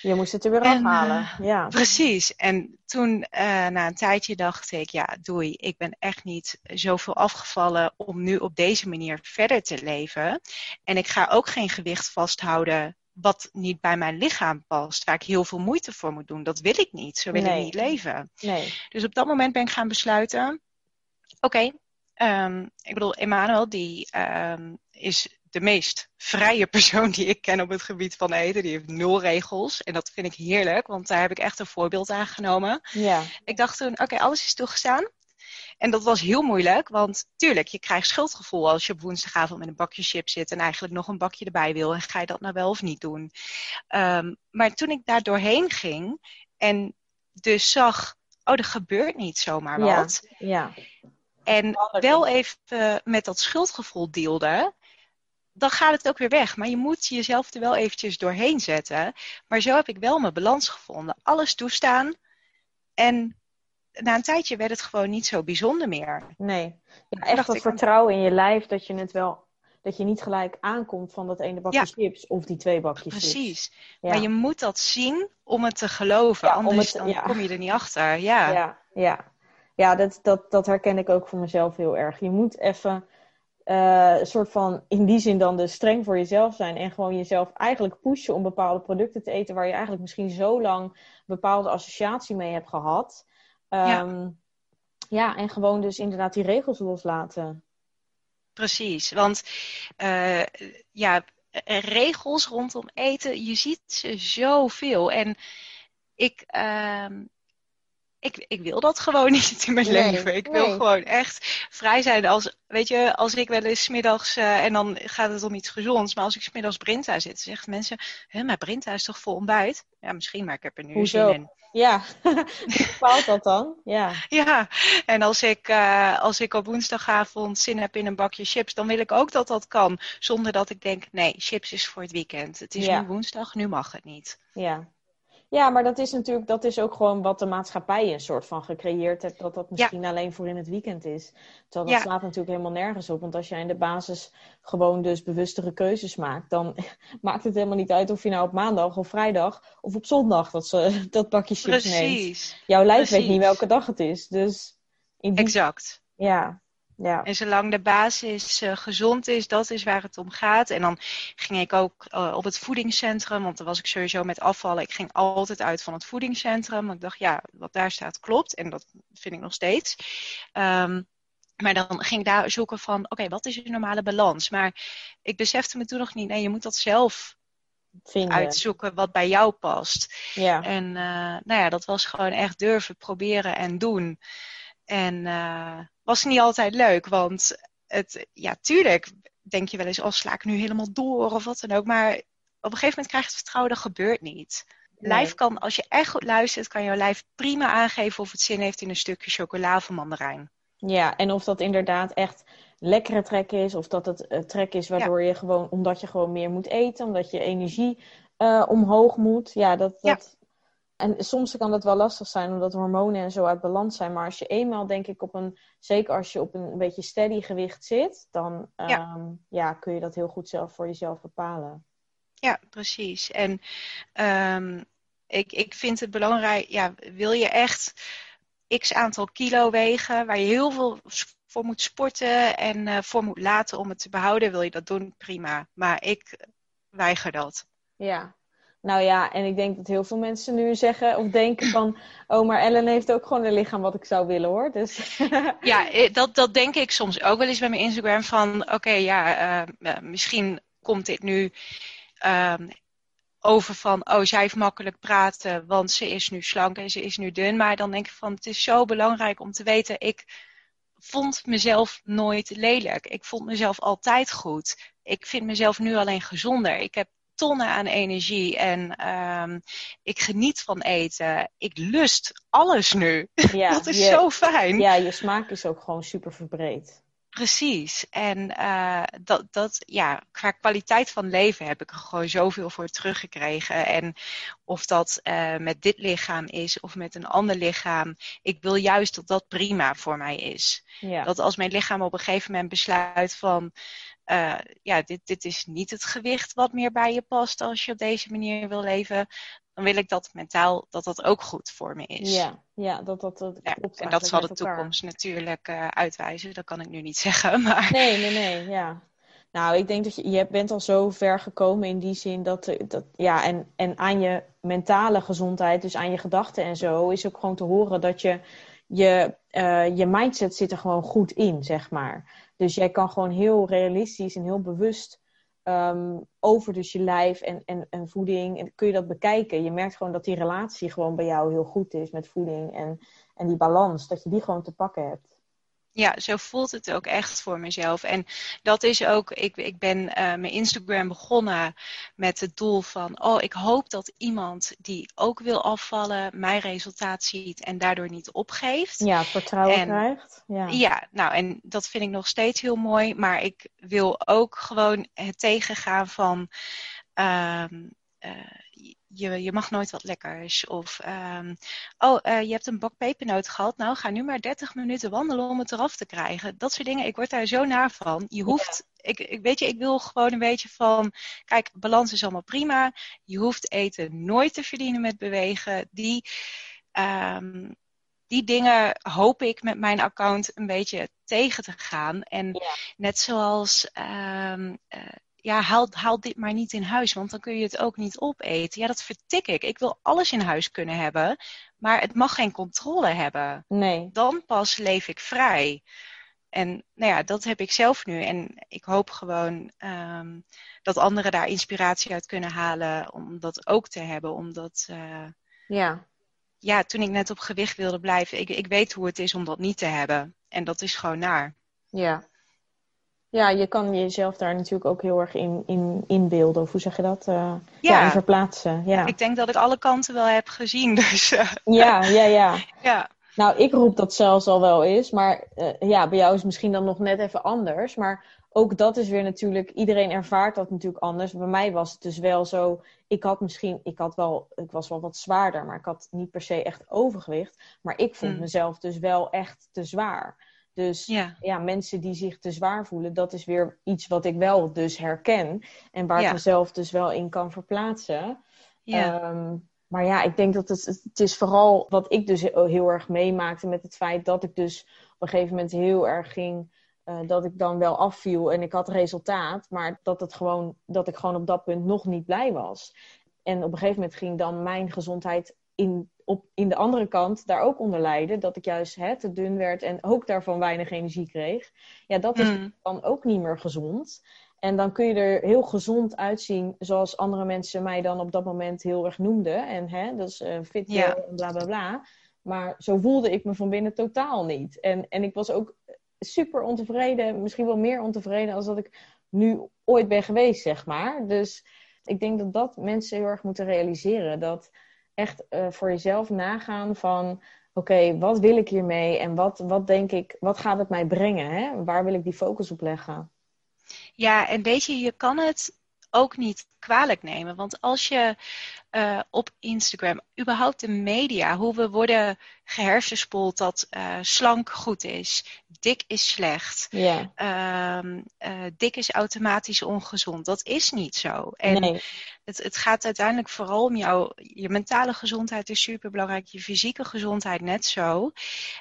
Je moest het er weer afhalen. Uh, ja. Precies. En toen, uh, na een tijdje, dacht ik: ja, doei, ik ben echt niet zoveel afgevallen om nu op deze manier verder te leven. En ik ga ook geen gewicht vasthouden wat niet bij mijn lichaam past, waar ik heel veel moeite voor moet doen. Dat wil ik niet. Zo wil ik niet leven. Nee. Dus op dat moment ben ik gaan besluiten: oké, okay, um, ik bedoel, Emmanuel, die um, is de meest vrije persoon die ik ken op het gebied van eten. Die heeft nul regels. En dat vind ik heerlijk, want daar heb ik echt een voorbeeld aan genomen. Ja. Ik dacht toen, oké, alles is toegestaan. En dat was heel moeilijk, want tuurlijk, je krijgt schuldgevoel als je op woensdagavond met een bakje chips zit en eigenlijk nog een bakje erbij wil. En ga je dat nou wel of niet doen? Um, maar toen ik daar doorheen ging en dus zag, oh, er gebeurt niet zomaar wat. Ja, ja. En wel even met dat schuldgevoel deelde, dan gaat het ook weer weg. Maar je moet jezelf er wel eventjes doorheen zetten. Maar zo heb ik wel mijn balans gevonden. Alles toestaan. En na een tijdje werd het gewoon niet zo bijzonder meer. Nee. Ja, echt dat vertrouwen in je lijf dat je het wel. Dat je niet gelijk aankomt van dat ene bakje chips of die twee bakjes Precies. chips. Precies. Maar je moet dat zien om het te geloven. anders het, dan kom je er niet achter. Ja, ja, ja. ja dat, dat, dat herken ik ook voor mezelf heel erg. Je moet even uh, soort van in die zin dan dus streng voor jezelf zijn en gewoon jezelf eigenlijk pushen om bepaalde producten te eten waar je eigenlijk misschien zo lang bepaalde associatie mee hebt gehad. ja. Ehm, ja, en gewoon dus inderdaad die regels loslaten. Precies, want uh, ja, regels rondom eten, je ziet ze zoveel. En ik, uh, ik, ik wil dat gewoon niet in mijn leven. Ik wil gewoon echt vrij zijn. Als, weet je, als ik wel eens middags, uh, en dan gaat het om iets gezonds, maar als ik smiddags Brinta zit, zeggen mensen, hè, maar Brinta is toch vol ontbijt? Ja, misschien, maar ik heb er nu Hoezo? zin in. Ja, bepaalt dat dan? Ja, ja. en als ik, uh, als ik op woensdagavond zin heb in een bakje chips, dan wil ik ook dat dat kan. Zonder dat ik denk, nee, chips is voor het weekend. Het is nu woensdag, nu mag het niet. Ja, Ja, maar dat is natuurlijk, dat is ook gewoon wat de maatschappij een soort van gecreëerd heeft, dat dat misschien alleen voor in het weekend is. Terwijl dat slaat natuurlijk helemaal nergens op. Want als jij in de basis gewoon dus bewustere keuzes maakt, dan maakt het helemaal niet uit of je nou op maandag of vrijdag of op zondag dat, ze, dat bakje chips Precies. neemt. Jouw lijf weet niet welke dag het is. Dus in Exact. Ja, ja. En zolang de basis uh, gezond is, dat is waar het om gaat. En dan ging ik ook uh, op het voedingscentrum, want dan was ik sowieso met afvallen. Ik ging altijd uit van het voedingscentrum. Want ik dacht, ja, wat daar staat klopt. En dat vind ik nog steeds. Um, maar dan ging ik daar zoeken van, oké, wat is je normale balans? Maar ik besefte me toen nog niet, nee, je moet dat zelf Vinden. uitzoeken wat bij jou past. Ja. En uh, nou ja, dat was gewoon echt durven proberen en doen. En uh, was niet altijd leuk, want het, ja, tuurlijk denk je wel eens, oh, sla ik nu helemaal door of wat dan ook. Maar op een gegeven moment krijg je het vertrouwen, dat gebeurt niet. Lijf kan, als je echt goed luistert, kan jouw lijf prima aangeven of het zin heeft in een stukje chocola of mandarijn. Ja, en of dat inderdaad echt lekkere trek is, of dat het uh, trek is waardoor je gewoon, omdat je gewoon meer moet eten, omdat je energie uh, omhoog moet. Ja, dat, dat, en soms kan dat wel lastig zijn, omdat hormonen en zo uit balans zijn. Maar als je eenmaal, denk ik, op een, zeker als je op een, beetje steady gewicht zit, dan ja. Ehm, ja. kun je dat heel goed zelf voor jezelf bepalen. Ja, precies. En um, ik, ik vind het belangrijk, ja, wil je echt x aantal kilo wegen, waar je heel veel voor moet sporten en uh, voor moet laten om het te behouden, wil je dat doen, prima. Maar ik weiger dat. Ja, nou ja, en ik denk dat heel veel mensen nu zeggen of denken van... oh, maar Ellen heeft ook gewoon een lichaam wat ik zou willen hoor. Dus... ja, eh, dat, dat denk ik soms ook wel eens bij mijn Instagram van... oké, ja, uh, misschien komt dit nu um, over van... oh, zij heeft makkelijk praten, want ze is nu slank en ze is nu dun. Maar dan denk ik van, het is zo belangrijk om te weten... ik vond mezelf nooit lelijk. Ik vond mezelf altijd goed. Ik vind mezelf nu alleen gezonder. Ik heb tonnen aan energie en um, ik geniet van eten. Ik lust alles nu. Ja, dat is zo fijn. Ja, je smaak is ook gewoon super verbreed. Precies. En uh, dat, dat, ja, qua kwaliteit van leven heb ik er gewoon zoveel voor teruggekregen. En of dat uh, met dit lichaam is of met een ander lichaam. Ik wil juist dat dat prima voor mij is. Ja. Dat als mijn lichaam op een gegeven moment besluit van uh, ja, dit, dit is niet het gewicht wat meer bij je past als je op deze manier wil leven. Dan wil ik dat mentaal dat dat ook goed voor me is. Ja, ja dat dat, dat ja, En dat zal de toekomst natuurlijk uh, uitwijzen. Dat kan ik nu niet zeggen. Maar... Nee, nee, nee, ja. Nou, ik denk dat je, je bent al zo ver gekomen in die zin dat, dat ja, en, en aan je mentale gezondheid, dus aan je gedachten en zo, is ook gewoon te horen dat je, je, uh, je mindset zit er gewoon goed in, zeg maar. Dus jij kan gewoon heel realistisch en heel bewust um, over dus je lijf en, en, en voeding. En kun je dat bekijken. Je merkt gewoon dat die relatie gewoon bij jou heel goed is met voeding. En, en die balans, dat je die gewoon te pakken hebt. Ja, zo voelt het ook echt voor mezelf. En dat is ook, ik, ik ben uh, mijn Instagram begonnen met het doel van, oh, ik hoop dat iemand die ook wil afvallen, mijn resultaat ziet en daardoor niet opgeeft. Ja, vertrouwen krijgt. Ja. ja, nou, en dat vind ik nog steeds heel mooi. Maar ik wil ook gewoon het tegengaan van. Um, uh, je, je mag nooit wat lekkers. Of, um, oh, uh, je hebt een bak pepernoten gehad. Nou, ga nu maar 30 minuten wandelen om het eraf te krijgen. Dat soort dingen, ik word daar zo naar van. Je hoeft, ik, ik, weet je, ik wil gewoon een beetje van, kijk, balans is allemaal prima. Je hoeft eten nooit te verdienen met bewegen. Die, um, die dingen hoop ik met mijn account een beetje tegen te gaan. En ja. net zoals um, uh, ja, haal, haal dit maar niet in huis, want dan kun je het ook niet opeten. Ja, dat vertik ik. Ik wil alles in huis kunnen hebben, maar het mag geen controle hebben. Nee. Dan pas leef ik vrij. En nou ja, dat heb ik zelf nu. En ik hoop gewoon um, dat anderen daar inspiratie uit kunnen halen om dat ook te hebben. Omdat, uh, ja. ja, toen ik net op gewicht wilde blijven, ik, ik weet hoe het is om dat niet te hebben. En dat is gewoon naar. Ja. Ja, je kan jezelf daar natuurlijk ook heel erg in, in inbeelden. Of hoe zeg je dat? Uh, ja. ja verplaatsen. Ja. Ik denk dat ik alle kanten wel heb gezien. Dus, uh. Ja, ja, ja. ja. Nou, ik roep dat zelfs al wel eens. Maar uh, ja, bij jou is het misschien dan nog net even anders. Maar ook dat is weer natuurlijk, iedereen ervaart dat natuurlijk anders. Bij mij was het dus wel zo, ik had misschien, ik had wel, ik was wel wat zwaarder, maar ik had niet per se echt overgewicht. Maar ik vond Mm. mezelf dus wel echt te zwaar. Dus Ja. ja, mensen die zich te zwaar voelen, dat is weer iets wat ik wel dus herken. En waar Ja. ik mezelf dus wel in kan verplaatsen. Ja. Ehm, maar ja, ik denk dat het, het is vooral wat ik dus heel, heel erg meemaakte met het feit dat ik dus op een gegeven moment heel erg ging, eh, dat ik dan wel afviel en ik had resultaat, maar dat, het gewoon, dat ik gewoon op dat punt nog niet blij was. En op een gegeven moment ging dan mijn gezondheid in, op, in de andere kant daar ook onder lijden, dat ik juist hè, te dun werd en ook daarvan weinig energie kreeg. Ja, dat is Mm. dan ook niet meer gezond. En dan kun je er heel gezond uitzien, zoals andere mensen mij dan op dat moment heel erg noemden. En hè, dat is eh fit Ja. en bla bla bla. Maar zo voelde ik me van binnen totaal niet. En, en ik was ook super ontevreden, misschien wel meer ontevreden als dat ik nu ooit ben geweest, zeg maar. Dus ik denk dat dat mensen heel erg moeten realiseren. Dat echt eh, voor jezelf nagaan van... Oké, wat wil ik hiermee en wat, wat denk ik, wat gaat het mij brengen? Hè? Waar wil ik die focus op leggen? Ja, en weet je, je kan het ook niet kwalijk nemen. Want als je eh, op Instagram, überhaupt de media, hoe we worden gehersenspoeld dat eh, slank goed is, dik is slecht, ehm, eh, dik is automatisch ongezond. Dat is niet zo. En nee. Het, het gaat uiteindelijk vooral om jouw je mentale gezondheid is super belangrijk, je fysieke gezondheid net zo.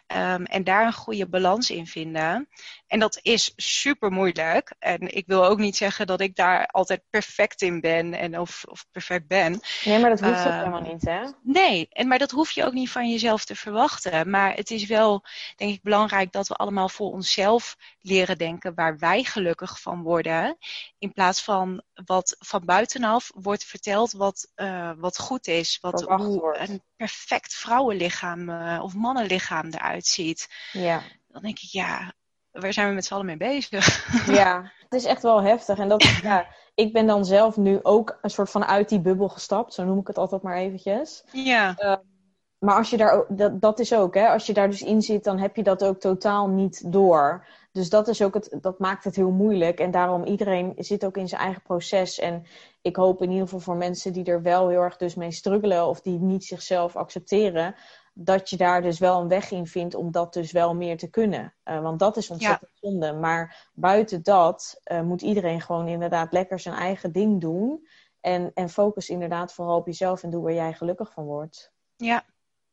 Ehm, en daar een goede balans in vinden. En dat is super moeilijk. En ik wil ook niet zeggen dat ik daar altijd perfect in ben en of, of perfect ben. nee, maar dat hoeft ook Ehm, helemaal niet, hè? Nee, en, maar dat hoef je ook niet van jezelf te verwachten. Maar het is wel, denk ik, belangrijk dat we allemaal voor onszelf leren denken waar wij gelukkig van worden. In plaats van wat van buitenaf wordt verteld wat, eh, wat goed is. Wat, Verwacht hoe wordt. een perfect vrouwenlichaam eh, of mannenlichaam eruit ziet. Ja. Dan denk ik, ja, waar zijn we met z'n allen mee bezig? ja, het is echt wel heftig. En dat, ja, ik ben dan zelf nu ook een soort van uit die bubbel gestapt. Zo noem ik het altijd maar eventjes. ja, Maar als je daar ook, dat, dat is ook, hè, als je daar dus in zit, dan heb je dat ook totaal niet door. Dus dat, is ook het, dat maakt het heel moeilijk. En daarom iedereen zit ook in zijn eigen proces. En ik hoop in ieder geval voor mensen die er wel heel erg dus mee struggelen of die niet zichzelf accepteren, dat je daar dus wel een weg in vindt om dat dus wel meer te kunnen. Eh, want dat is ontzettend zonde. Maar buiten dat eh, moet iedereen gewoon inderdaad lekker zijn eigen ding doen. En, en focus inderdaad vooral op jezelf en doe waar jij gelukkig van wordt. ja.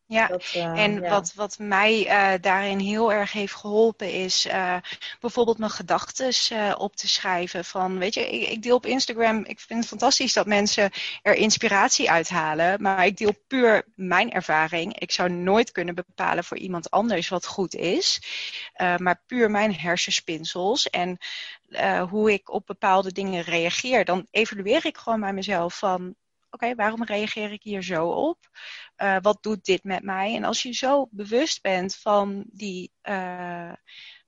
Ja, Dat, eh, En ja. wat, wat mij eh, daarin heel erg heeft geholpen is eh, bijvoorbeeld mijn gedachten op te schrijven. Van, weet je, ik, ik deel op Instagram, ik vind het fantastisch dat mensen er inspiratie uithalen. Maar ik deel puur mijn ervaring. Ik zou nooit kunnen bepalen voor iemand anders wat goed is. Maar puur mijn hersenspinsels en hoe ik op bepaalde dingen reageer. Dan evalueer ik gewoon bij mezelf van, oké, waarom reageer ik hier zo op? Uh, wat doet dit met mij? En als je zo bewust bent van, die, uh,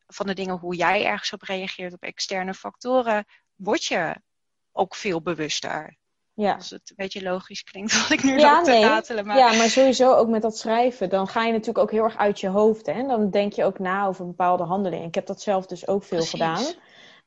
van de dingen hoe jij ergens op reageert, op externe factoren, word je ook veel bewuster. Ja. Als het een beetje logisch klinkt wat ik nu ja, te nee. ratelen. Maar... Ja, maar sowieso ook met dat schrijven. Dan ga je natuurlijk ook heel erg uit je hoofd. Hè? En dan denk je ook na over bepaalde handelingen. Ik heb dat zelf dus ook veel Precies. gedaan.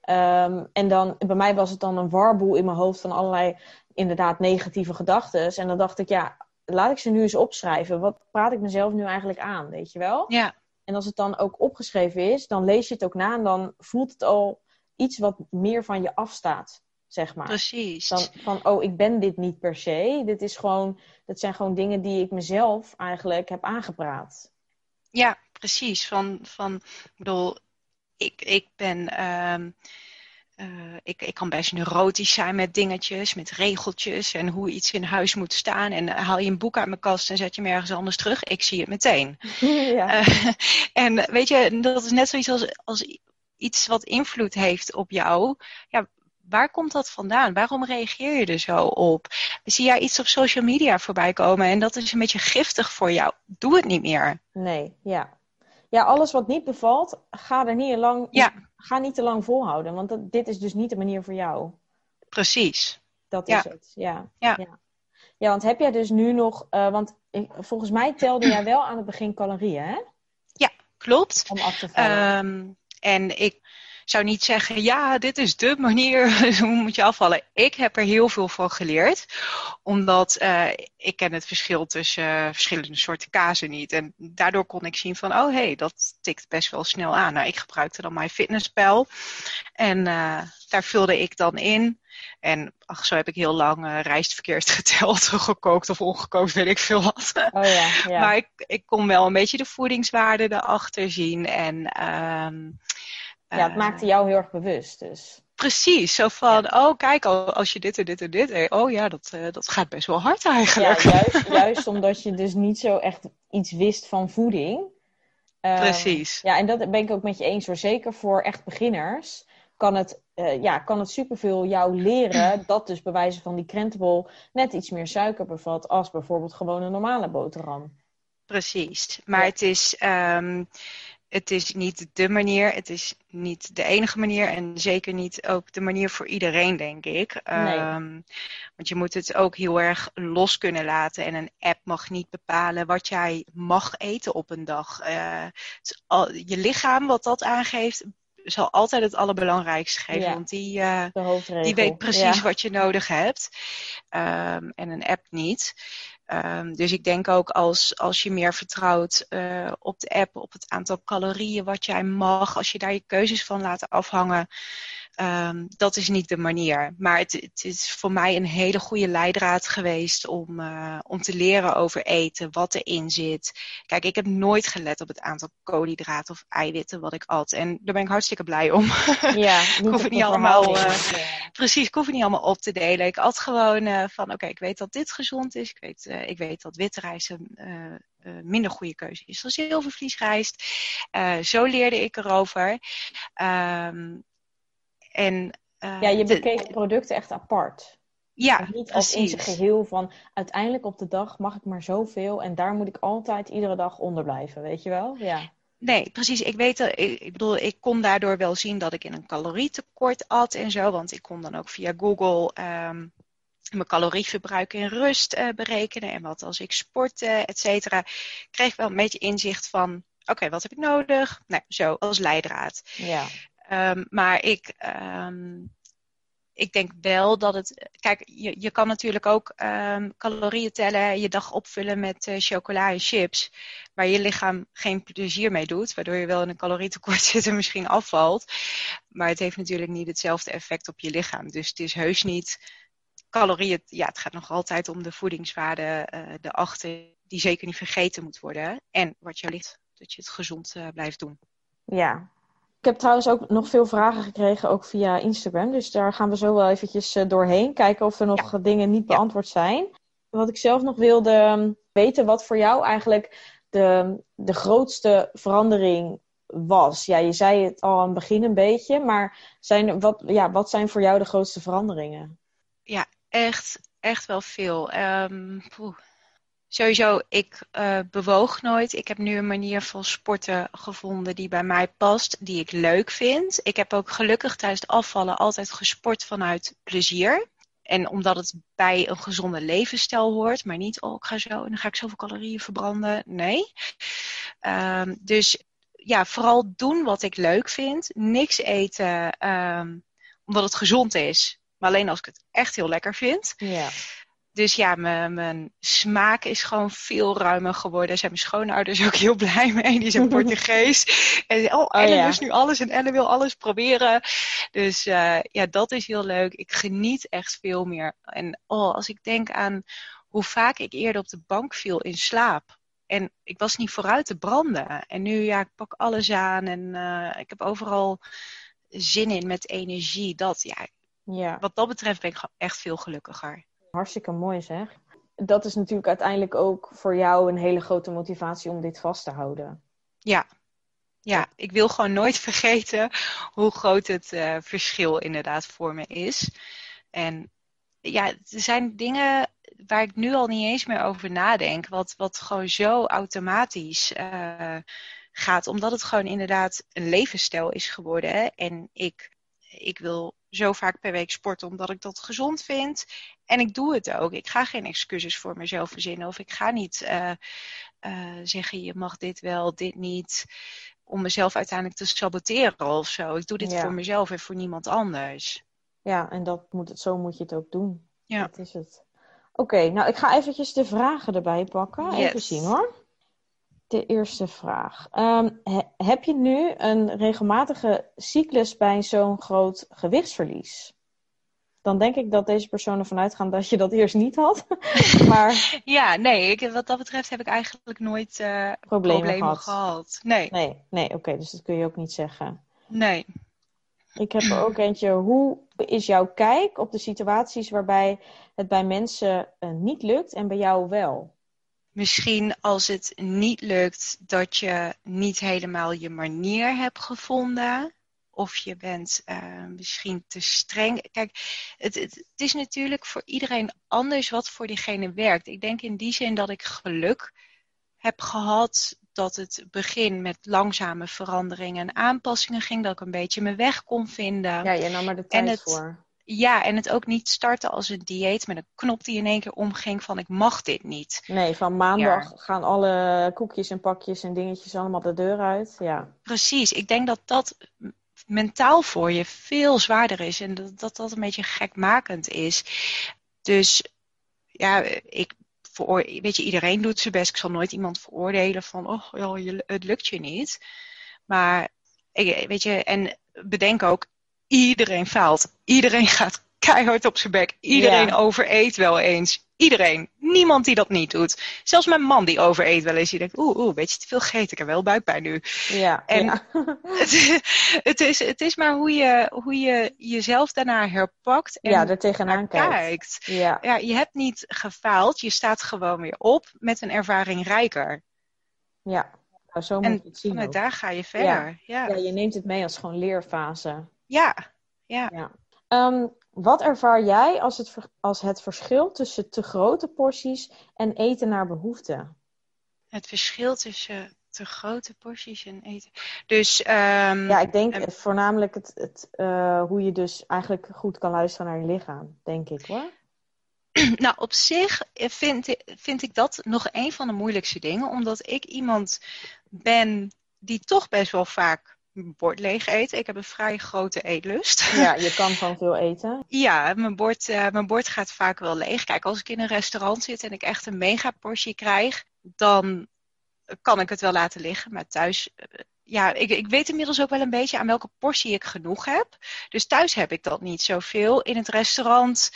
Um, en dan, bij mij was het dan een warboel in mijn hoofd van allerlei inderdaad negatieve gedachten. En dan dacht ik, ja, laat ik ze nu eens opschrijven. Wat praat ik mezelf nu eigenlijk aan, weet je wel? Ja. En als het dan ook opgeschreven is, dan lees je het ook na en dan voelt het al iets wat meer van je afstaat, zeg maar. Precies. Dan van, oh, ik ben dit niet per se. Dit is gewoon, dat zijn gewoon dingen die ik mezelf eigenlijk heb aangepraat. Ja, precies. Van, van ik bedoel, ik, ik ben... Um... Uh, ik, ik, kan best neurotisch zijn met dingetjes, met regeltjes en hoe iets in huis moet staan. En haal je een boek uit mijn kast en zet je hem ergens anders terug. Ik zie het meteen. ja. uh, en weet je, dat is net zoiets als, als iets wat invloed heeft op jou. Ja, waar komt dat vandaan? Waarom reageer je er zo op? Zie jij iets op social media voorbij komen en dat is een beetje giftig voor jou? Doe het niet meer. Nee, ja. Ja, alles wat niet bevalt, ga er niet lang, ja. ga niet te lang volhouden. Want dat, dit is dus niet de manier voor jou. Precies. Dat ja. is het, ja. ja. Ja. ja. want heb jij dus nu nog... Uh, want ik, volgens mij telde jij wel aan het begin calorieën, hè? Ja, klopt. Om af te vallen. Um, en ik zou niet zeggen, ja, dit is de manier, hoe moet je afvallen. Ik heb er heel veel van geleerd, omdat uh, ik ken het verschil tussen uh, verschillende soorten kazen niet. En daardoor kon ik zien van, oh hé, hey, dat tikt best wel snel aan. Nou, ik gebruikte dan mijn fitnesspel en uh, daar vulde ik dan in. En ach, zo heb ik heel lang uh, rijst verkeerd geteld, gekookt of ongekookt, weet ik veel wat. Oh ja, ja. Maar ik, ik kon wel een beetje de voedingswaarde erachter zien. En, um, ja, het maakte jou heel erg bewust dus. Precies, zo van, ja. oh kijk, als je dit en dit en dit, oh ja, dat, uh, dat gaat best wel hard eigenlijk. Ja, juist, juist omdat je dus niet zo echt iets wist van voeding. Um, Precies. Ja, en dat ben ik ook met je eens hoor. Zeker voor echt beginners kan het, uh, ja, kan het superveel jou leren dat dus bij wijze van die krentenbol net iets meer suiker bevat als bijvoorbeeld gewoon een normale boterham. Precies, maar ja. het, is, um, het is niet de manier, het is niet de enige manier en zeker niet ook de manier voor iedereen, denk ik. Nee. Um, want je moet het ook heel erg los kunnen laten en een app mag niet bepalen wat jij mag eten op een dag. Uh, al, je lichaam, wat dat aangeeft, zal altijd het allerbelangrijkste geven. Ja, want die, uh, de die weet precies ja. wat je nodig hebt. Um, en een app niet. Um, dus ik denk ook als, als je meer vertrouwt uh, op de app, op het aantal calorieën wat jij mag, als je daar je keuzes van laat afhangen, um, dat is niet de manier. Maar het, het, is voor mij een hele goede leidraad geweest om, uh, om te leren over eten, wat erin zit. Kijk, ik heb nooit gelet op het aantal koolhydraten of eiwitten wat ik at. En daar ben ik hartstikke blij om. Ja, ik hoef het niet allemaal, uh, precies, ik hoef het niet allemaal op te delen. Ik at gewoon uh, van, oké, okay, ik weet dat dit gezond is. Ik weet, ik weet dat witte rijst een minder goede keuze is dan zilvervliesrijst. zo leerde ik erover. Um, en, uh, ja, je bekeek de producten echt apart. Ja, dus niet precies. als in zijn geheel van uiteindelijk op de dag mag ik maar zoveel en daar moet ik altijd iedere dag onder blijven, weet je wel? Ja. Nee, precies. Ik weet dat, ik, ik bedoel, ik kon daardoor wel zien dat ik in een calorietekort at en zo, want ik kon dan ook via Google um, mijn calorieverbruik in rust uh, berekenen en wat als ik sportte, et cetera. Ik kreeg wel een beetje inzicht van, oké, okay, wat heb ik nodig? Nou, zo als leidraad. Ja. Um, maar ik, um, ik denk wel dat het. Kijk, je, je kan natuurlijk ook um, calorieën tellen, je dag opvullen met uh, chocola en chips, waar je lichaam geen plezier mee doet, waardoor je wel in een calorietekort zit en misschien afvalt. Maar het heeft natuurlijk niet hetzelfde effect op je lichaam. Dus het is heus niet calorieën. Ja, het gaat nog altijd om de voedingswaarde uh, erachter, die zeker niet vergeten moet worden. En wat je ligt, dat je het gezond uh, blijft doen. Ja, ik heb trouwens ook nog veel vragen gekregen, ook via Instagram. Dus daar gaan we zo wel eventjes uh, doorheen. Kijken of er nog ja. dingen niet beantwoord zijn. Wat ik zelf nog wilde ehm, weten, wat voor jou eigenlijk de, de grootste verandering was. Ja, je zei het al aan het begin een beetje. Maar zijn, wat, ja, wat zijn voor jou de grootste veranderingen? Ja, echt, echt wel veel. Um, Sowieso, ik uh, bewoog nooit. Ik heb nu een manier van sporten gevonden die bij mij past, die ik leuk vind. Ik heb ook gelukkig tijdens het afvallen altijd gesport vanuit plezier. En omdat het bij een gezonde levensstijl hoort, maar niet, oh, ik ga zo en dan ga ik zoveel calorieën verbranden. Nee. Um, dus ja, vooral doen wat ik leuk vind. Niks eten um, omdat het gezond is, maar alleen als ik het echt heel lekker vind. Ja. Dus ja, mijn, mijn, smaak is gewoon veel ruimer geworden. Daar zijn mijn schoonouders ook heel blij mee. Die zijn Portugees. en oh, Ellen oh, ja. lust nu alles en Ellen wil alles proberen. Dus uh, ja, dat is heel leuk. Ik geniet echt veel meer. En oh, als ik denk aan hoe vaak ik eerder op de bank viel in slaap. En ik was niet vooruit te branden. En nu, ja, ik pak alles aan en uh, ik heb overal zin in met energie. Dat, ja, ja. Wat dat betreft ben ik echt veel gelukkiger. Hartstikke mooi zeg. Dat is natuurlijk uiteindelijk ook voor jou een hele grote motivatie om dit vast te houden. Ja, ja ik wil gewoon nooit vergeten hoe groot het uh, verschil inderdaad voor me is. En ja, er zijn dingen waar ik nu al niet eens meer over nadenk, wat, wat gewoon zo automatisch uh, gaat, omdat het gewoon inderdaad een levensstijl is geworden. Hè? En ik, ik wil zo vaak per week sporten omdat ik dat gezond vind. En ik doe het ook. Ik ga geen excuses voor mezelf verzinnen. Of ik ga niet uh, uh, zeggen, je mag dit wel, dit niet. om mezelf uiteindelijk te saboteren of zo. Ik doe dit Ja. voor mezelf en voor niemand anders. Ja, en dat moet het, zo moet je het ook doen. Ja. Dat is het. Oké, nou ik ga eventjes de vragen erbij pakken. Even zien hoor. De eerste vraag. Ehm, he- heb je nu een regelmatige cyclus bij zo'n groot gewichtsverlies? Dan denk ik dat deze persoon ervan uitgaan dat je dat eerst niet had. maar Ja, nee, ik, wat dat betreft heb ik eigenlijk nooit eh, problemen, problemen gehad. gehad. Nee, Nee, nee, oké, dus dat kun je ook niet zeggen. nee. Ik heb er ook eentje. Hoe is jouw kijk op de situaties waarbij het bij mensen eh, niet lukt en bij jou wel? Misschien als het niet lukt dat je niet helemaal je manier hebt gevonden. Of je bent eh, misschien te streng. Kijk, het, het, het is natuurlijk voor iedereen anders wat voor diegene werkt. Ik denk in die zin dat ik geluk heb gehad dat het begin met langzame veranderingen en aanpassingen ging. Dat ik een beetje mijn weg kon vinden. Ja, je nam er de tijd het- voor. Ja, en het ook niet starten als een dieet met een knop die in één keer omging van ik mag dit niet. Nee, van maandag gaan alle koekjes en pakjes en dingetjes allemaal de deur uit. Ja, Precies, ik denk dat dat mentaal voor je veel zwaarder is en dat dat, dat een beetje gekmakend is. Dus ja, ik veroor, weet je, iedereen doet zijn best. Ik zal nooit iemand veroordelen van, oh, je, het lukt je niet. Maar ik, weet je, en bedenk ook, iedereen faalt. Iedereen gaat keihard op zijn bek. Iedereen Ja. overeet wel eens. Iedereen. Niemand die dat niet doet. Zelfs mijn man die overeet wel eens. Die denkt, oeh, oeh, beetje te veel gegeten. Ik heb wel buikpijn nu. ja, En- ja. Het, het, is, het is maar hoe je, hoe je jezelf daarna herpakt en ja er tegenaan kijkt. kijkt. Ja, Ja, je hebt niet gefaald. Je staat gewoon weer op met een ervaring rijker. ja. Nou, zo En moet je het zien ook. daar ga je verder. Ja. Ja, je neemt het mee als gewoon leerfase. Ja. ja. Ehm, wat ervaar jij als het, als het verschil tussen te grote porties en eten naar behoefte? Het verschil tussen te grote porties en eten. Dus ehm, Ja, ik denk en- het- voornamelijk het, het, eh, hoe je dus eigenlijk goed kan luisteren naar je lichaam, denk ik hoor. Nou, op zich vind ik, vind ik dat nog een van de moeilijkste dingen. Omdat ik iemand ben die toch best wel vaak bord leeg eet. Ik heb een vrij grote eetlust. Ja, je kan gewoon veel eten. Ja, mijn bord, eh, mijn bord gaat vaak wel leeg. Kijk, als ik in een restaurant zit en ik echt een mega portie krijg, dan kan ik het wel laten liggen. Maar thuis, eh, ja, ik, ik weet inmiddels ook wel een beetje aan welke portie ik genoeg heb. Dus thuis heb ik dat niet zoveel. In het restaurant,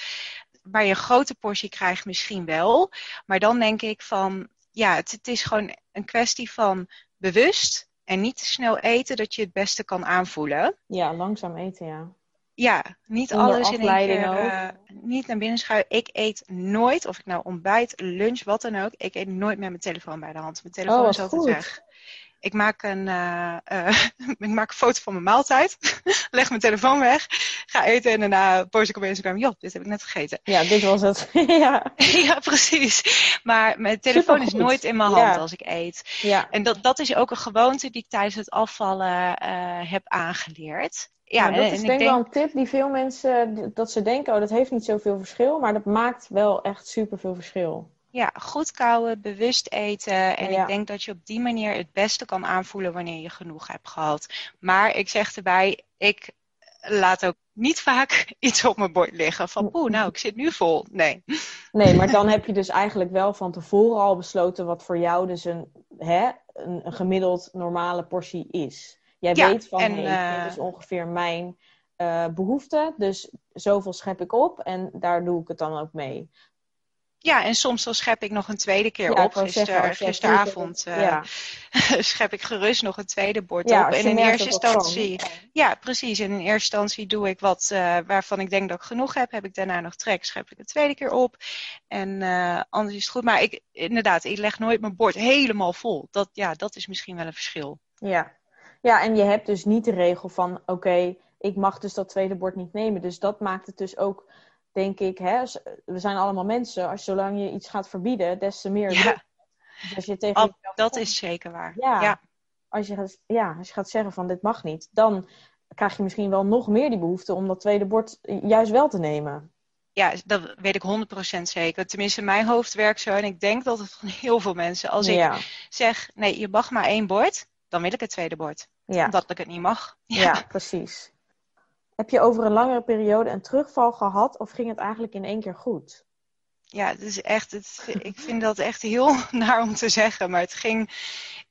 waar je een grote portie krijgt, misschien wel. Maar dan denk ik van, ja, het, het is gewoon een kwestie van bewust en niet te snel eten, dat je het beste kan aanvoelen. Ja, langzaam eten, ja. Ja, niet alles in één keer. eh, niet naar binnen schuiven. Ik eet nooit, of ik nou ontbijt, lunch, wat dan ook. Ik eet nooit met mijn telefoon bij de hand. Mijn telefoon Oh, is altijd goed. weg. Ik maak, een, eh, eh, ik maak een foto van mijn maaltijd. leg mijn telefoon weg. Ga eten en daarna post ik op Instagram. Joh, dit heb ik net gegeten. Ja, dit was het. ja. ja, precies. Maar mijn telefoon is nooit in mijn hand Ja. als ik eet. ja. En dat, dat is ook een gewoonte die ik tijdens het afvallen eh, heb aangeleerd. Ja, nou, dat en- is en denk ik ik wel een tip die veel mensen, dat ze denken, oh, dat heeft niet zoveel verschil, maar dat maakt wel echt superveel verschil. Ja, goed kouwen, bewust eten. En Ja. ik denk dat je op die manier het beste kan aanvoelen wanneer je genoeg hebt gehad. Maar ik zeg erbij, ik laat ook niet vaak iets op mijn bord liggen. Van poeh, nou, ik zit nu vol. Nee. Nee, maar dan heb je dus eigenlijk wel van tevoren al besloten wat voor jou dus een, hè, een, een gemiddeld normale portie is. Jij Ja, weet van, en, hey, eh, dit is ongeveer mijn eh, behoefte, dus zoveel schep ik op en daar doe ik het dan ook mee. Ja, en soms dan schep ik nog een tweede keer Ja, op. Gister, zeggen, gisteravond eh, ja. schep ik gerust nog een tweede bord Ja, op. En in eerste instantie, ja, precies. In eerste instantie doe ik wat eh, waarvan ik denk dat ik genoeg heb. Heb ik daarna nog trek, schep ik een tweede keer op. En eh, anders is het goed. Maar ik, inderdaad, ik leg nooit mijn bord helemaal vol. Dat, ja, dat is misschien wel een verschil. Ja. ja, en je hebt dus niet de regel van, oké, ik mag dus dat tweede bord niet nemen. Dus dat maakt het dus ook, denk ik, hè, we zijn allemaal mensen. Als zolang je iets gaat verbieden, des te meer. Ja, Dus als je tegen al- dat is zeker waar. Ja. ja. als je, gaat, ja, als je gaat zeggen van dit mag niet, dan krijg je misschien wel nog meer die behoefte om dat tweede bord juist wel te nemen. Ja, dat weet ik 100% zeker. Tenminste, mijn hoofd werkt zo. En ik denk dat het van heel veel mensen. Als ik zeg, nee, je mag maar één bord. dan wil ik het tweede bord. Ja. Omdat ik het niet mag. Ja. precies. Heb je over een langere periode een terugval gehad of ging het eigenlijk in één keer goed? Ja, het is echt, het, ik vind dat echt heel naar om te zeggen, maar het ging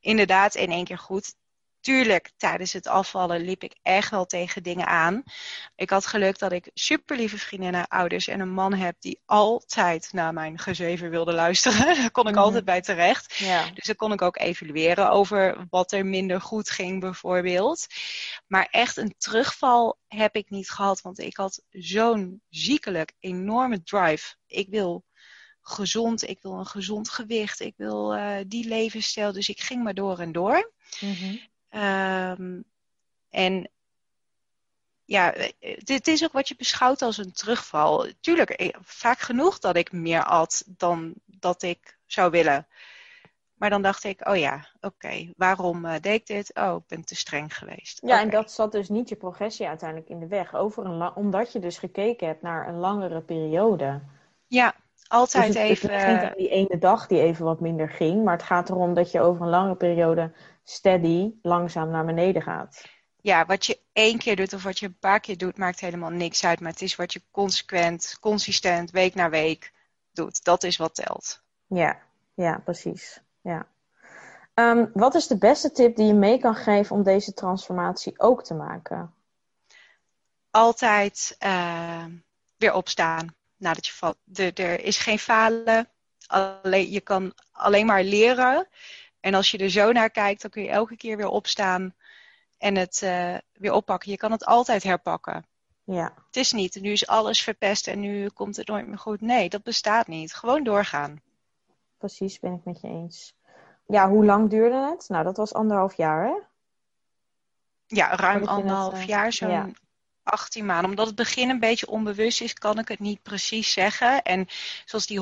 inderdaad in één keer goed tuurlijk, tijdens het afvallen liep ik echt wel tegen dingen aan. Ik had geluk dat ik super lieve vriendinnen, ouders en een man heb die altijd naar mijn gezever wilde luisteren. Daar kon ik Mhm. altijd bij terecht. Ja. Dus dan kon ik ook evalueren over wat er minder goed ging, bijvoorbeeld. Maar echt een terugval heb ik niet gehad, want ik had zo'n ziekelijk enorme drive. Ik wil gezond, ik wil een gezond gewicht, ik wil eh, die levensstijl. Dus ik ging maar door en door. Mhm. Ehm, en ja, eh, dit is ook wat je beschouwt als een terugval. Tuurlijk, eh, vaak genoeg dat ik meer at dan dat ik zou willen. Maar dan dacht ik, oh ja, oké, waarom eh, deed ik dit? Oh, ik ben te streng geweest. Ja, en dat zat dus niet je progressie uiteindelijk in de weg. Over een omdat je dus gekeken hebt naar een langere periode. Ja, Dus altijd het, het even. ligt niet aan die ene dag die even wat minder ging. Maar het gaat erom dat je over een lange periode steady langzaam naar beneden gaat. Ja, wat je één keer doet of wat je een paar keer doet, maakt helemaal niks uit. Maar het is wat je consequent, consistent, week na week doet. Dat is wat telt. Ja, ja, precies. Ja. Ehm, wat is de beste tip die je mee kan geven om deze transformatie ook te maken? altijd eh, weer opstaan nadat je valt. Er is geen falen. Alleen, je kan alleen maar leren. En als je er zo naar kijkt, dan kun je elke keer weer opstaan en het eh, weer oppakken. Je kan het altijd herpakken. Ja, Het is niet, nu is alles verpest en nu komt het nooit meer goed. Nee, dat bestaat niet. Gewoon doorgaan. precies, ben ik met je eens. Ja, hoe lang duurde het? Nou, dat was anderhalf jaar, hè? Ja, ruim anderhalf eh, jaar, zo'n ja. 18 maanden. Omdat het begin een beetje onbewust is, kan ik het niet precies zeggen. En zoals die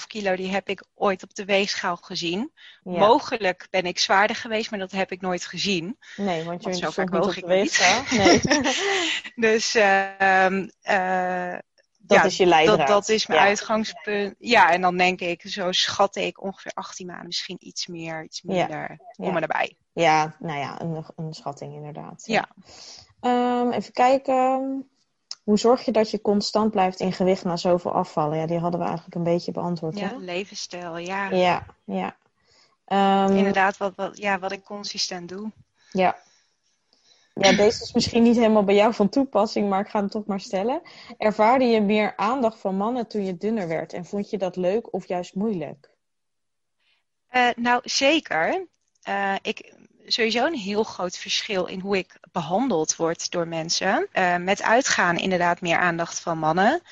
133,5 kilo, die heb ik ooit op de weegschaal gezien. Ja. Mogelijk ben ik zwaarder geweest, maar dat heb ik nooit gezien. Nee, want je zo vaak woog ik niet. Nee, Dus ehm, eh, dat ja, is je leidraad. dat, dat is mijn Ja. uitgangspunt. Ja, en dan denk ik, zo schat ik ongeveer 18 maanden, misschien iets meer, iets minder. Kom maar erbij. Ja, nou ja, een, een schatting inderdaad. Ja. Ehm, even kijken. Hoe zorg je dat je constant blijft in gewicht na zoveel afvallen? Ja, die hadden we eigenlijk een beetje beantwoord. Ja, hè? levensstijl, ja. ja. ja. Ehm, Inderdaad, wat, wat, ja, wat ik consistent doe. Ja. Ja, deze is misschien niet helemaal bij jou van toepassing, maar ik ga hem toch maar stellen. Ervaarde je meer aandacht van mannen toen je dunner werd? En vond je dat leuk of juist moeilijk? Eh, nou, zeker. Eh, ik, sowieso een heel groot verschil in hoe ik behandeld word door mensen. Eh, met uitgaan inderdaad meer aandacht van mannen.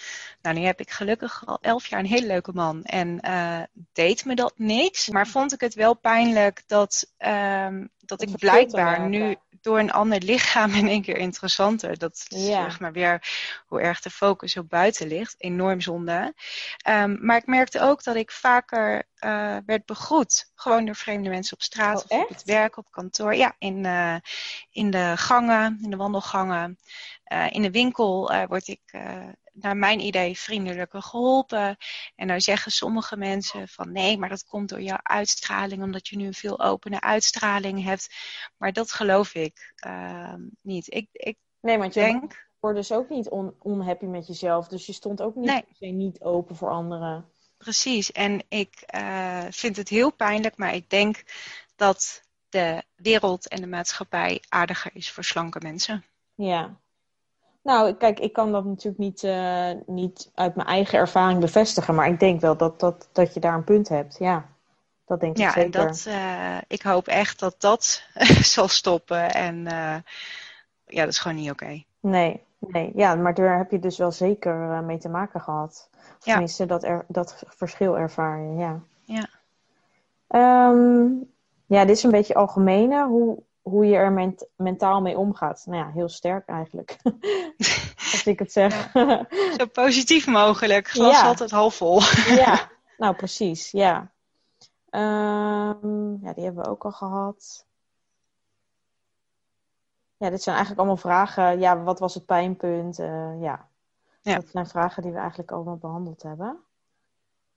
Nou, nu heb ik gelukkig al elf jaar een hele leuke man en eh, deed me dat niks. Maar vond ik het wel pijnlijk dat, ehm, dat ik blijkbaar nu door een ander lichaam in één keer interessanter. Dat is Ja. zeg maar weer hoe erg de focus op buiten ligt. Enorm zonde. Ehm, maar ik merkte ook dat ik vaker eh, werd begroet. Gewoon door vreemde mensen op straat Oh, of op het werk, op kantoor. Ja, in, eh, in de gangen, in de wandelgangen. In de winkel word ik naar mijn idee vriendelijker geholpen. En nou zeggen sommige mensen van nee, maar dat komt door jouw uitstraling, omdat je nu een veel opene uitstraling hebt. Maar dat geloof ik ehm, niet. Ik, ik Nee, want je denk, wordt dus ook niet on unhappy met jezelf. Dus je stond ook niet, Nee. niet open voor anderen. precies. En ik eh, vind het heel pijnlijk, maar ik denk dat de wereld en de maatschappij aardiger is voor slanke mensen. Ja. Nou, kijk, ik kan dat natuurlijk niet, eh, niet uit mijn eigen ervaring bevestigen. Maar ik denk wel dat, dat, dat je daar een punt hebt. Ja, dat denk ik Ja, zeker. en dat, eh, ik hoop echt dat dat zal stoppen. En eh, ja, dat is gewoon niet oké. Nee, nee. Ja, maar daar heb je dus wel zeker mee te maken gehad. Of Ja. Tenminste, dat, er, dat verschil ervaar je, ja. Ja. Ehm, ja, dit is een beetje algemene. Hoe, hoe je er ment- mentaal mee omgaat. Nou ja, heel sterk eigenlijk. Als ik het zeg. Zo positief mogelijk. Glas Ja. altijd half vol. ja, nou precies, ja. Ehm, ja, die hebben we ook al gehad. Ja, dit zijn eigenlijk allemaal vragen. Ja, wat was het pijnpunt? Eh, ja. Ja. dat zijn vragen die we eigenlijk allemaal behandeld hebben.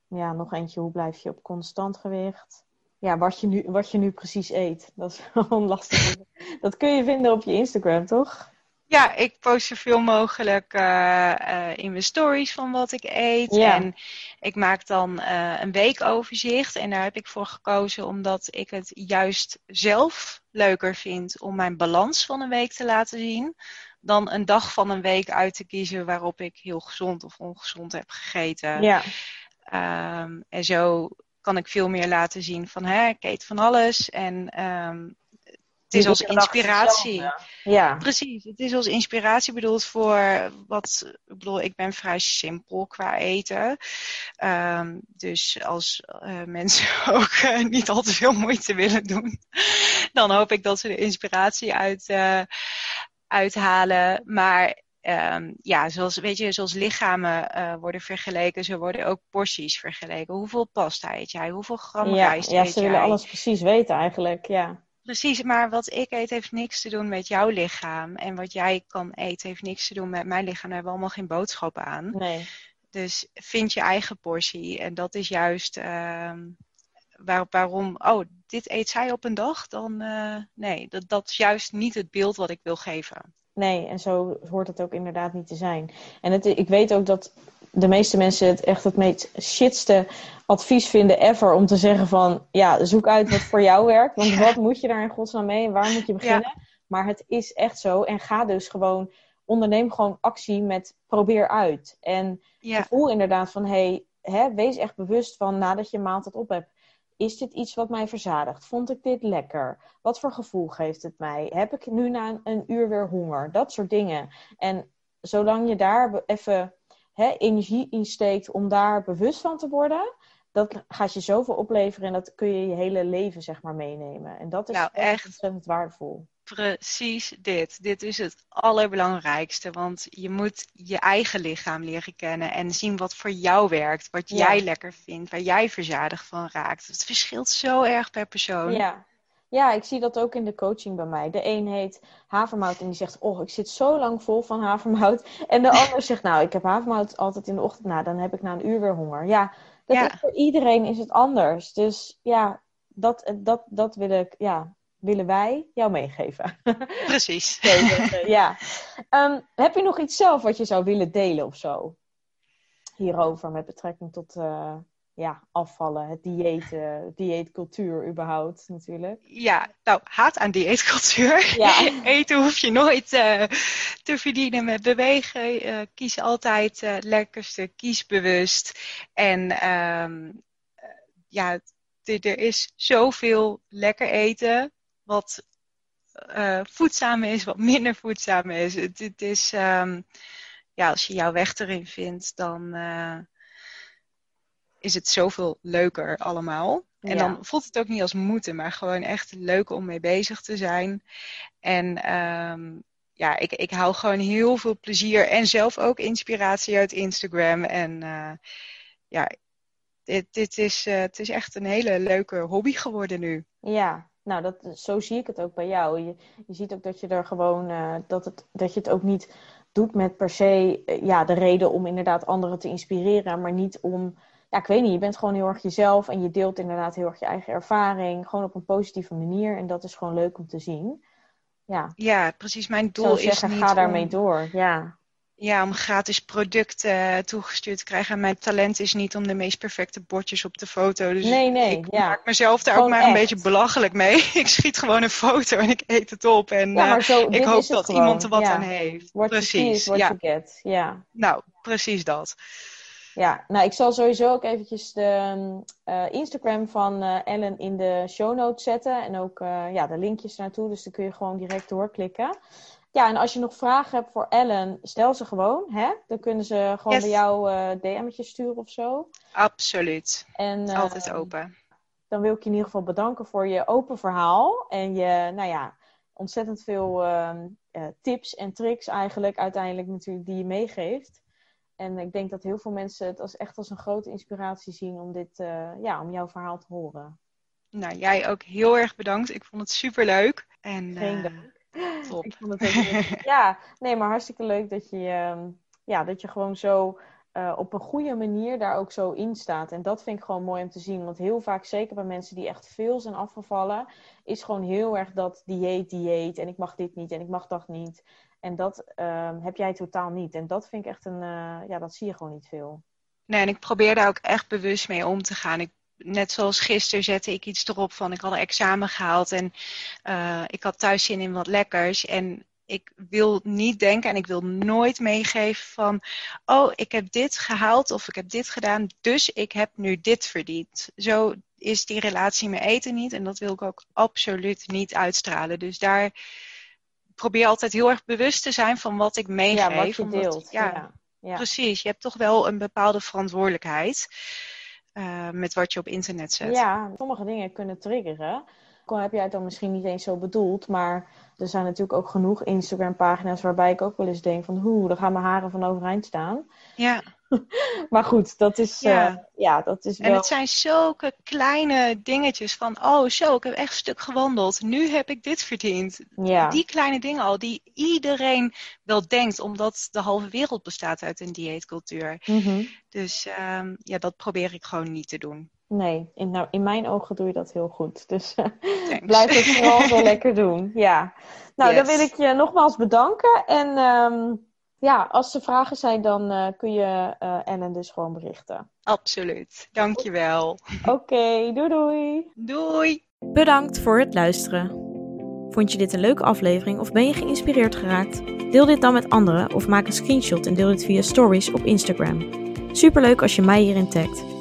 Ja, nog eentje. Hoe blijf je op constant gewicht? Ja, wat, je nu, wat je nu precies eet. Dat is gewoon lastig. dat kun je vinden op je Instagram, toch? Ja, ik post zoveel mogelijk uh, uh, in mijn stories van wat ik eet. Ja. En ik maak dan uh, een weekoverzicht. En daar heb ik voor gekozen omdat ik het juist zelf leuker vind om mijn balans van een week te laten zien. Dan een dag van een week uit te kiezen waarop ik heel gezond of ongezond heb gegeten. Ja. Um, en zo kan ik veel meer laten zien van hè, ik eet van alles. En um, het is als inspiratie. Ja. Precies, het is als inspiratie bedoeld voor wat. Ik bedoel, ik ben vrij simpel qua eten. Um, dus als uh, mensen ook uh, niet al te veel moeite willen doen, dan hoop ik dat ze de inspiratie uit, uh, uithalen. Maar Um, ja, zoals, weet je, zoals lichamen uh, worden vergeleken, zo worden ook porties vergeleken. Hoeveel pasta eet jij? Hoeveel gram ja, rijst ja, eet ze willen alles precies weten eigenlijk, ja. Precies, maar wat ik eet heeft niks te doen met jouw lichaam. En wat jij kan eten heeft niks te doen met mijn lichaam. Daar hebben we allemaal geen boodschap aan. Nee. Dus vind je eigen portie. En dat is juist uh, waar, waarom, oh, dit eet zij op een dag. Dan uh, nee, dat, dat is juist niet het beeld wat ik wil geven. Nee, en zo hoort het ook inderdaad niet te zijn. En het, ik weet ook dat de meeste mensen het echt het meest shitste advies vinden ever om te zeggen van ja, zoek uit wat voor jou werkt. Want wat moet je daar in godsnaam mee en waar moet je beginnen? Maar het is echt zo. En ga dus gewoon, onderneem gewoon actie met probeer uit. En ja. voel inderdaad van hey, hè, wees echt bewust van nadat je een maaltijd op hebt. Is dit iets wat mij verzadigt? Vond ik dit lekker? Wat voor gevoel geeft het mij? Heb ik nu na een uur weer honger? Dat soort dingen. En zolang je daar even hè, energie insteekt om daar bewust van te worden, dat gaat je zoveel opleveren en dat kun je je hele leven zeg maar meenemen. En dat is nou, echt ontzettend waardevol. Precies dit. Dit is het allerbelangrijkste. Want je moet je eigen lichaam leren kennen en zien wat voor jou werkt. Wat ja. jij lekker vindt, waar jij verzadigd van raakt. Het verschilt zo erg per persoon. Ja. Ja, ik zie dat ook in de coaching bij mij. De een heet havermout en die zegt, oh, ik zit zo lang vol van havermout. En de ander zegt, nou, ik heb havermout altijd in de ochtend. Nou, dan heb ik na een uur weer honger. Ja, dat ja. Is, voor iedereen is het anders. Dus ja, dat, dat, dat wil ik, ja, willen wij jou meegeven. Precies. ja. Um, heb je nog iets zelf wat je zou willen delen of zo? Hierover met betrekking tot uh, ja, afvallen, het dieet, uh, dieetcultuur überhaupt natuurlijk. Ja, nou, haat aan dieetcultuur. Ja. Eten hoef je nooit uh, te verdienen met bewegen. kies altijd het lekkerste, kies bewust. En um, ja, er is zoveel lekker eten wat uh, voedzaam is, wat minder voedzaam is. Het, het is, um, ja, als je jouw weg erin vindt, dan uh, is het zoveel leuker allemaal. En ja. dan voelt het ook niet als moeten, maar gewoon echt leuk om mee bezig te zijn. En um, ja, ik, ik hou gewoon heel veel plezier en zelf ook inspiratie uit Instagram. En uh, ja, dit, dit is, het is echt een hele leuke hobby geworden nu. Ja, nou, dat, zo zie ik het ook bij jou. Je, je ziet ook dat je er gewoon, uh, dat, het, dat je het ook niet doet met per se uh, ja, de reden om inderdaad anderen te inspireren, maar niet om, ja, ik weet niet, je bent gewoon heel erg jezelf en je deelt inderdaad heel erg je eigen ervaring, gewoon op een positieve manier en dat is gewoon leuk om te zien. Ja, ja precies. Mijn doel is niet ga daarmee door. Ja ja, om gratis producten toegestuurd te krijgen. En mijn talent is niet om de meest perfecte bordjes op de foto. Dus nee, nee, ik ja. maak mezelf daar gewoon ook maar echt. een beetje belachelijk mee. ik schiet gewoon een foto en ik eet het op. En ja, maar zo, uh, ik hoop dat gewoon. iemand er wat ja. aan heeft. What precies. you ja. you get. Ja. Nou, precies dat. Ja, nou ik zal sowieso ook eventjes de uh, Instagram van uh, Ellen in de show notes zetten. En ook ja, de linkjes naartoe. Dus dan kun je gewoon direct doorklikken. Ja, en als je nog vragen hebt voor Ellen, stel ze gewoon. Hè? Dan kunnen ze gewoon Yes. bij jou uh, DM'tjes sturen of zo. Absoluut. En uh, Altijd open. dan wil ik je in ieder geval bedanken voor je open verhaal. En je, nou ja, ontzettend veel uh, tips en tricks eigenlijk uiteindelijk natuurlijk die je meegeeft. En ik denk dat heel veel mensen het als, echt als een grote inspiratie zien om dit, ja, om jouw verhaal te horen. Nou, jij ook heel erg bedankt. Ik vond het super leuk. En, Geen dank. Top. Ik vond het ook leuk. ja, nee, maar hartstikke leuk dat je, uh, ja, dat je gewoon zo uh, op een goede manier daar ook zo in staat. En dat vind ik gewoon mooi om te zien. Want heel vaak, zeker bij mensen die echt veel zijn afgevallen, is gewoon heel erg dat dieet, dieet. En ik mag dit niet en ik mag dat niet. En dat uh, heb jij totaal niet. En dat vind ik echt een, uh, ja, dat zie je gewoon niet veel. Nee, en ik probeer daar ook echt bewust mee om te gaan. Ik net zoals gisteren zette ik iets erop van ik had een examen gehaald en uh, ik had thuis zin in wat lekkers. En ik wil niet denken en ik wil nooit meegeven van, oh, ik heb dit gehaald of ik heb dit gedaan, dus ik heb nu dit verdiend. Zo is die relatie met eten niet en dat wil ik ook absoluut niet uitstralen. Dus daar probeer altijd heel erg bewust te zijn van wat ik meegeef. Ja, wat je deelt. ja, ja, precies. Je hebt toch wel een bepaalde verantwoordelijkheid uh, met wat je op internet zet. Ja, sommige dingen kunnen triggeren. Heb jij het dan misschien niet eens zo bedoeld, maar er zijn natuurlijk ook genoeg Instagram-pagina's waarbij ik ook wel eens denk van, hoe, daar gaan mijn haren van overeind staan. Ja. maar goed, dat is, ja. Uh, ja, dat is wel... En het zijn zulke kleine dingetjes van, oh zo, ik heb echt een stuk gewandeld. Nu heb ik dit verdiend. Ja. Die kleine dingen al, die iedereen wel denkt, omdat de halve wereld bestaat uit een dieetcultuur. Mm -hmm. Dus um, ja, dat probeer ik gewoon niet te doen. Nee, in, nou, in mijn ogen doe je dat heel goed. Dus uh, blijf het vooral zo lekker doen. Ja. Nou, yes. dan wil ik je nogmaals bedanken. En um, ja, als er vragen zijn, dan uh, kun je uh, Ellen dus gewoon berichten. Absoluut. Dankjewel. Oké, okay, doei doei. Doei. Bedankt voor het luisteren. Vond je dit een leuke aflevering of ben je geïnspireerd geraakt? Deel dit dan met anderen of maak een screenshot en deel dit via stories op Instagram. Superleuk als je mij hierin tagt.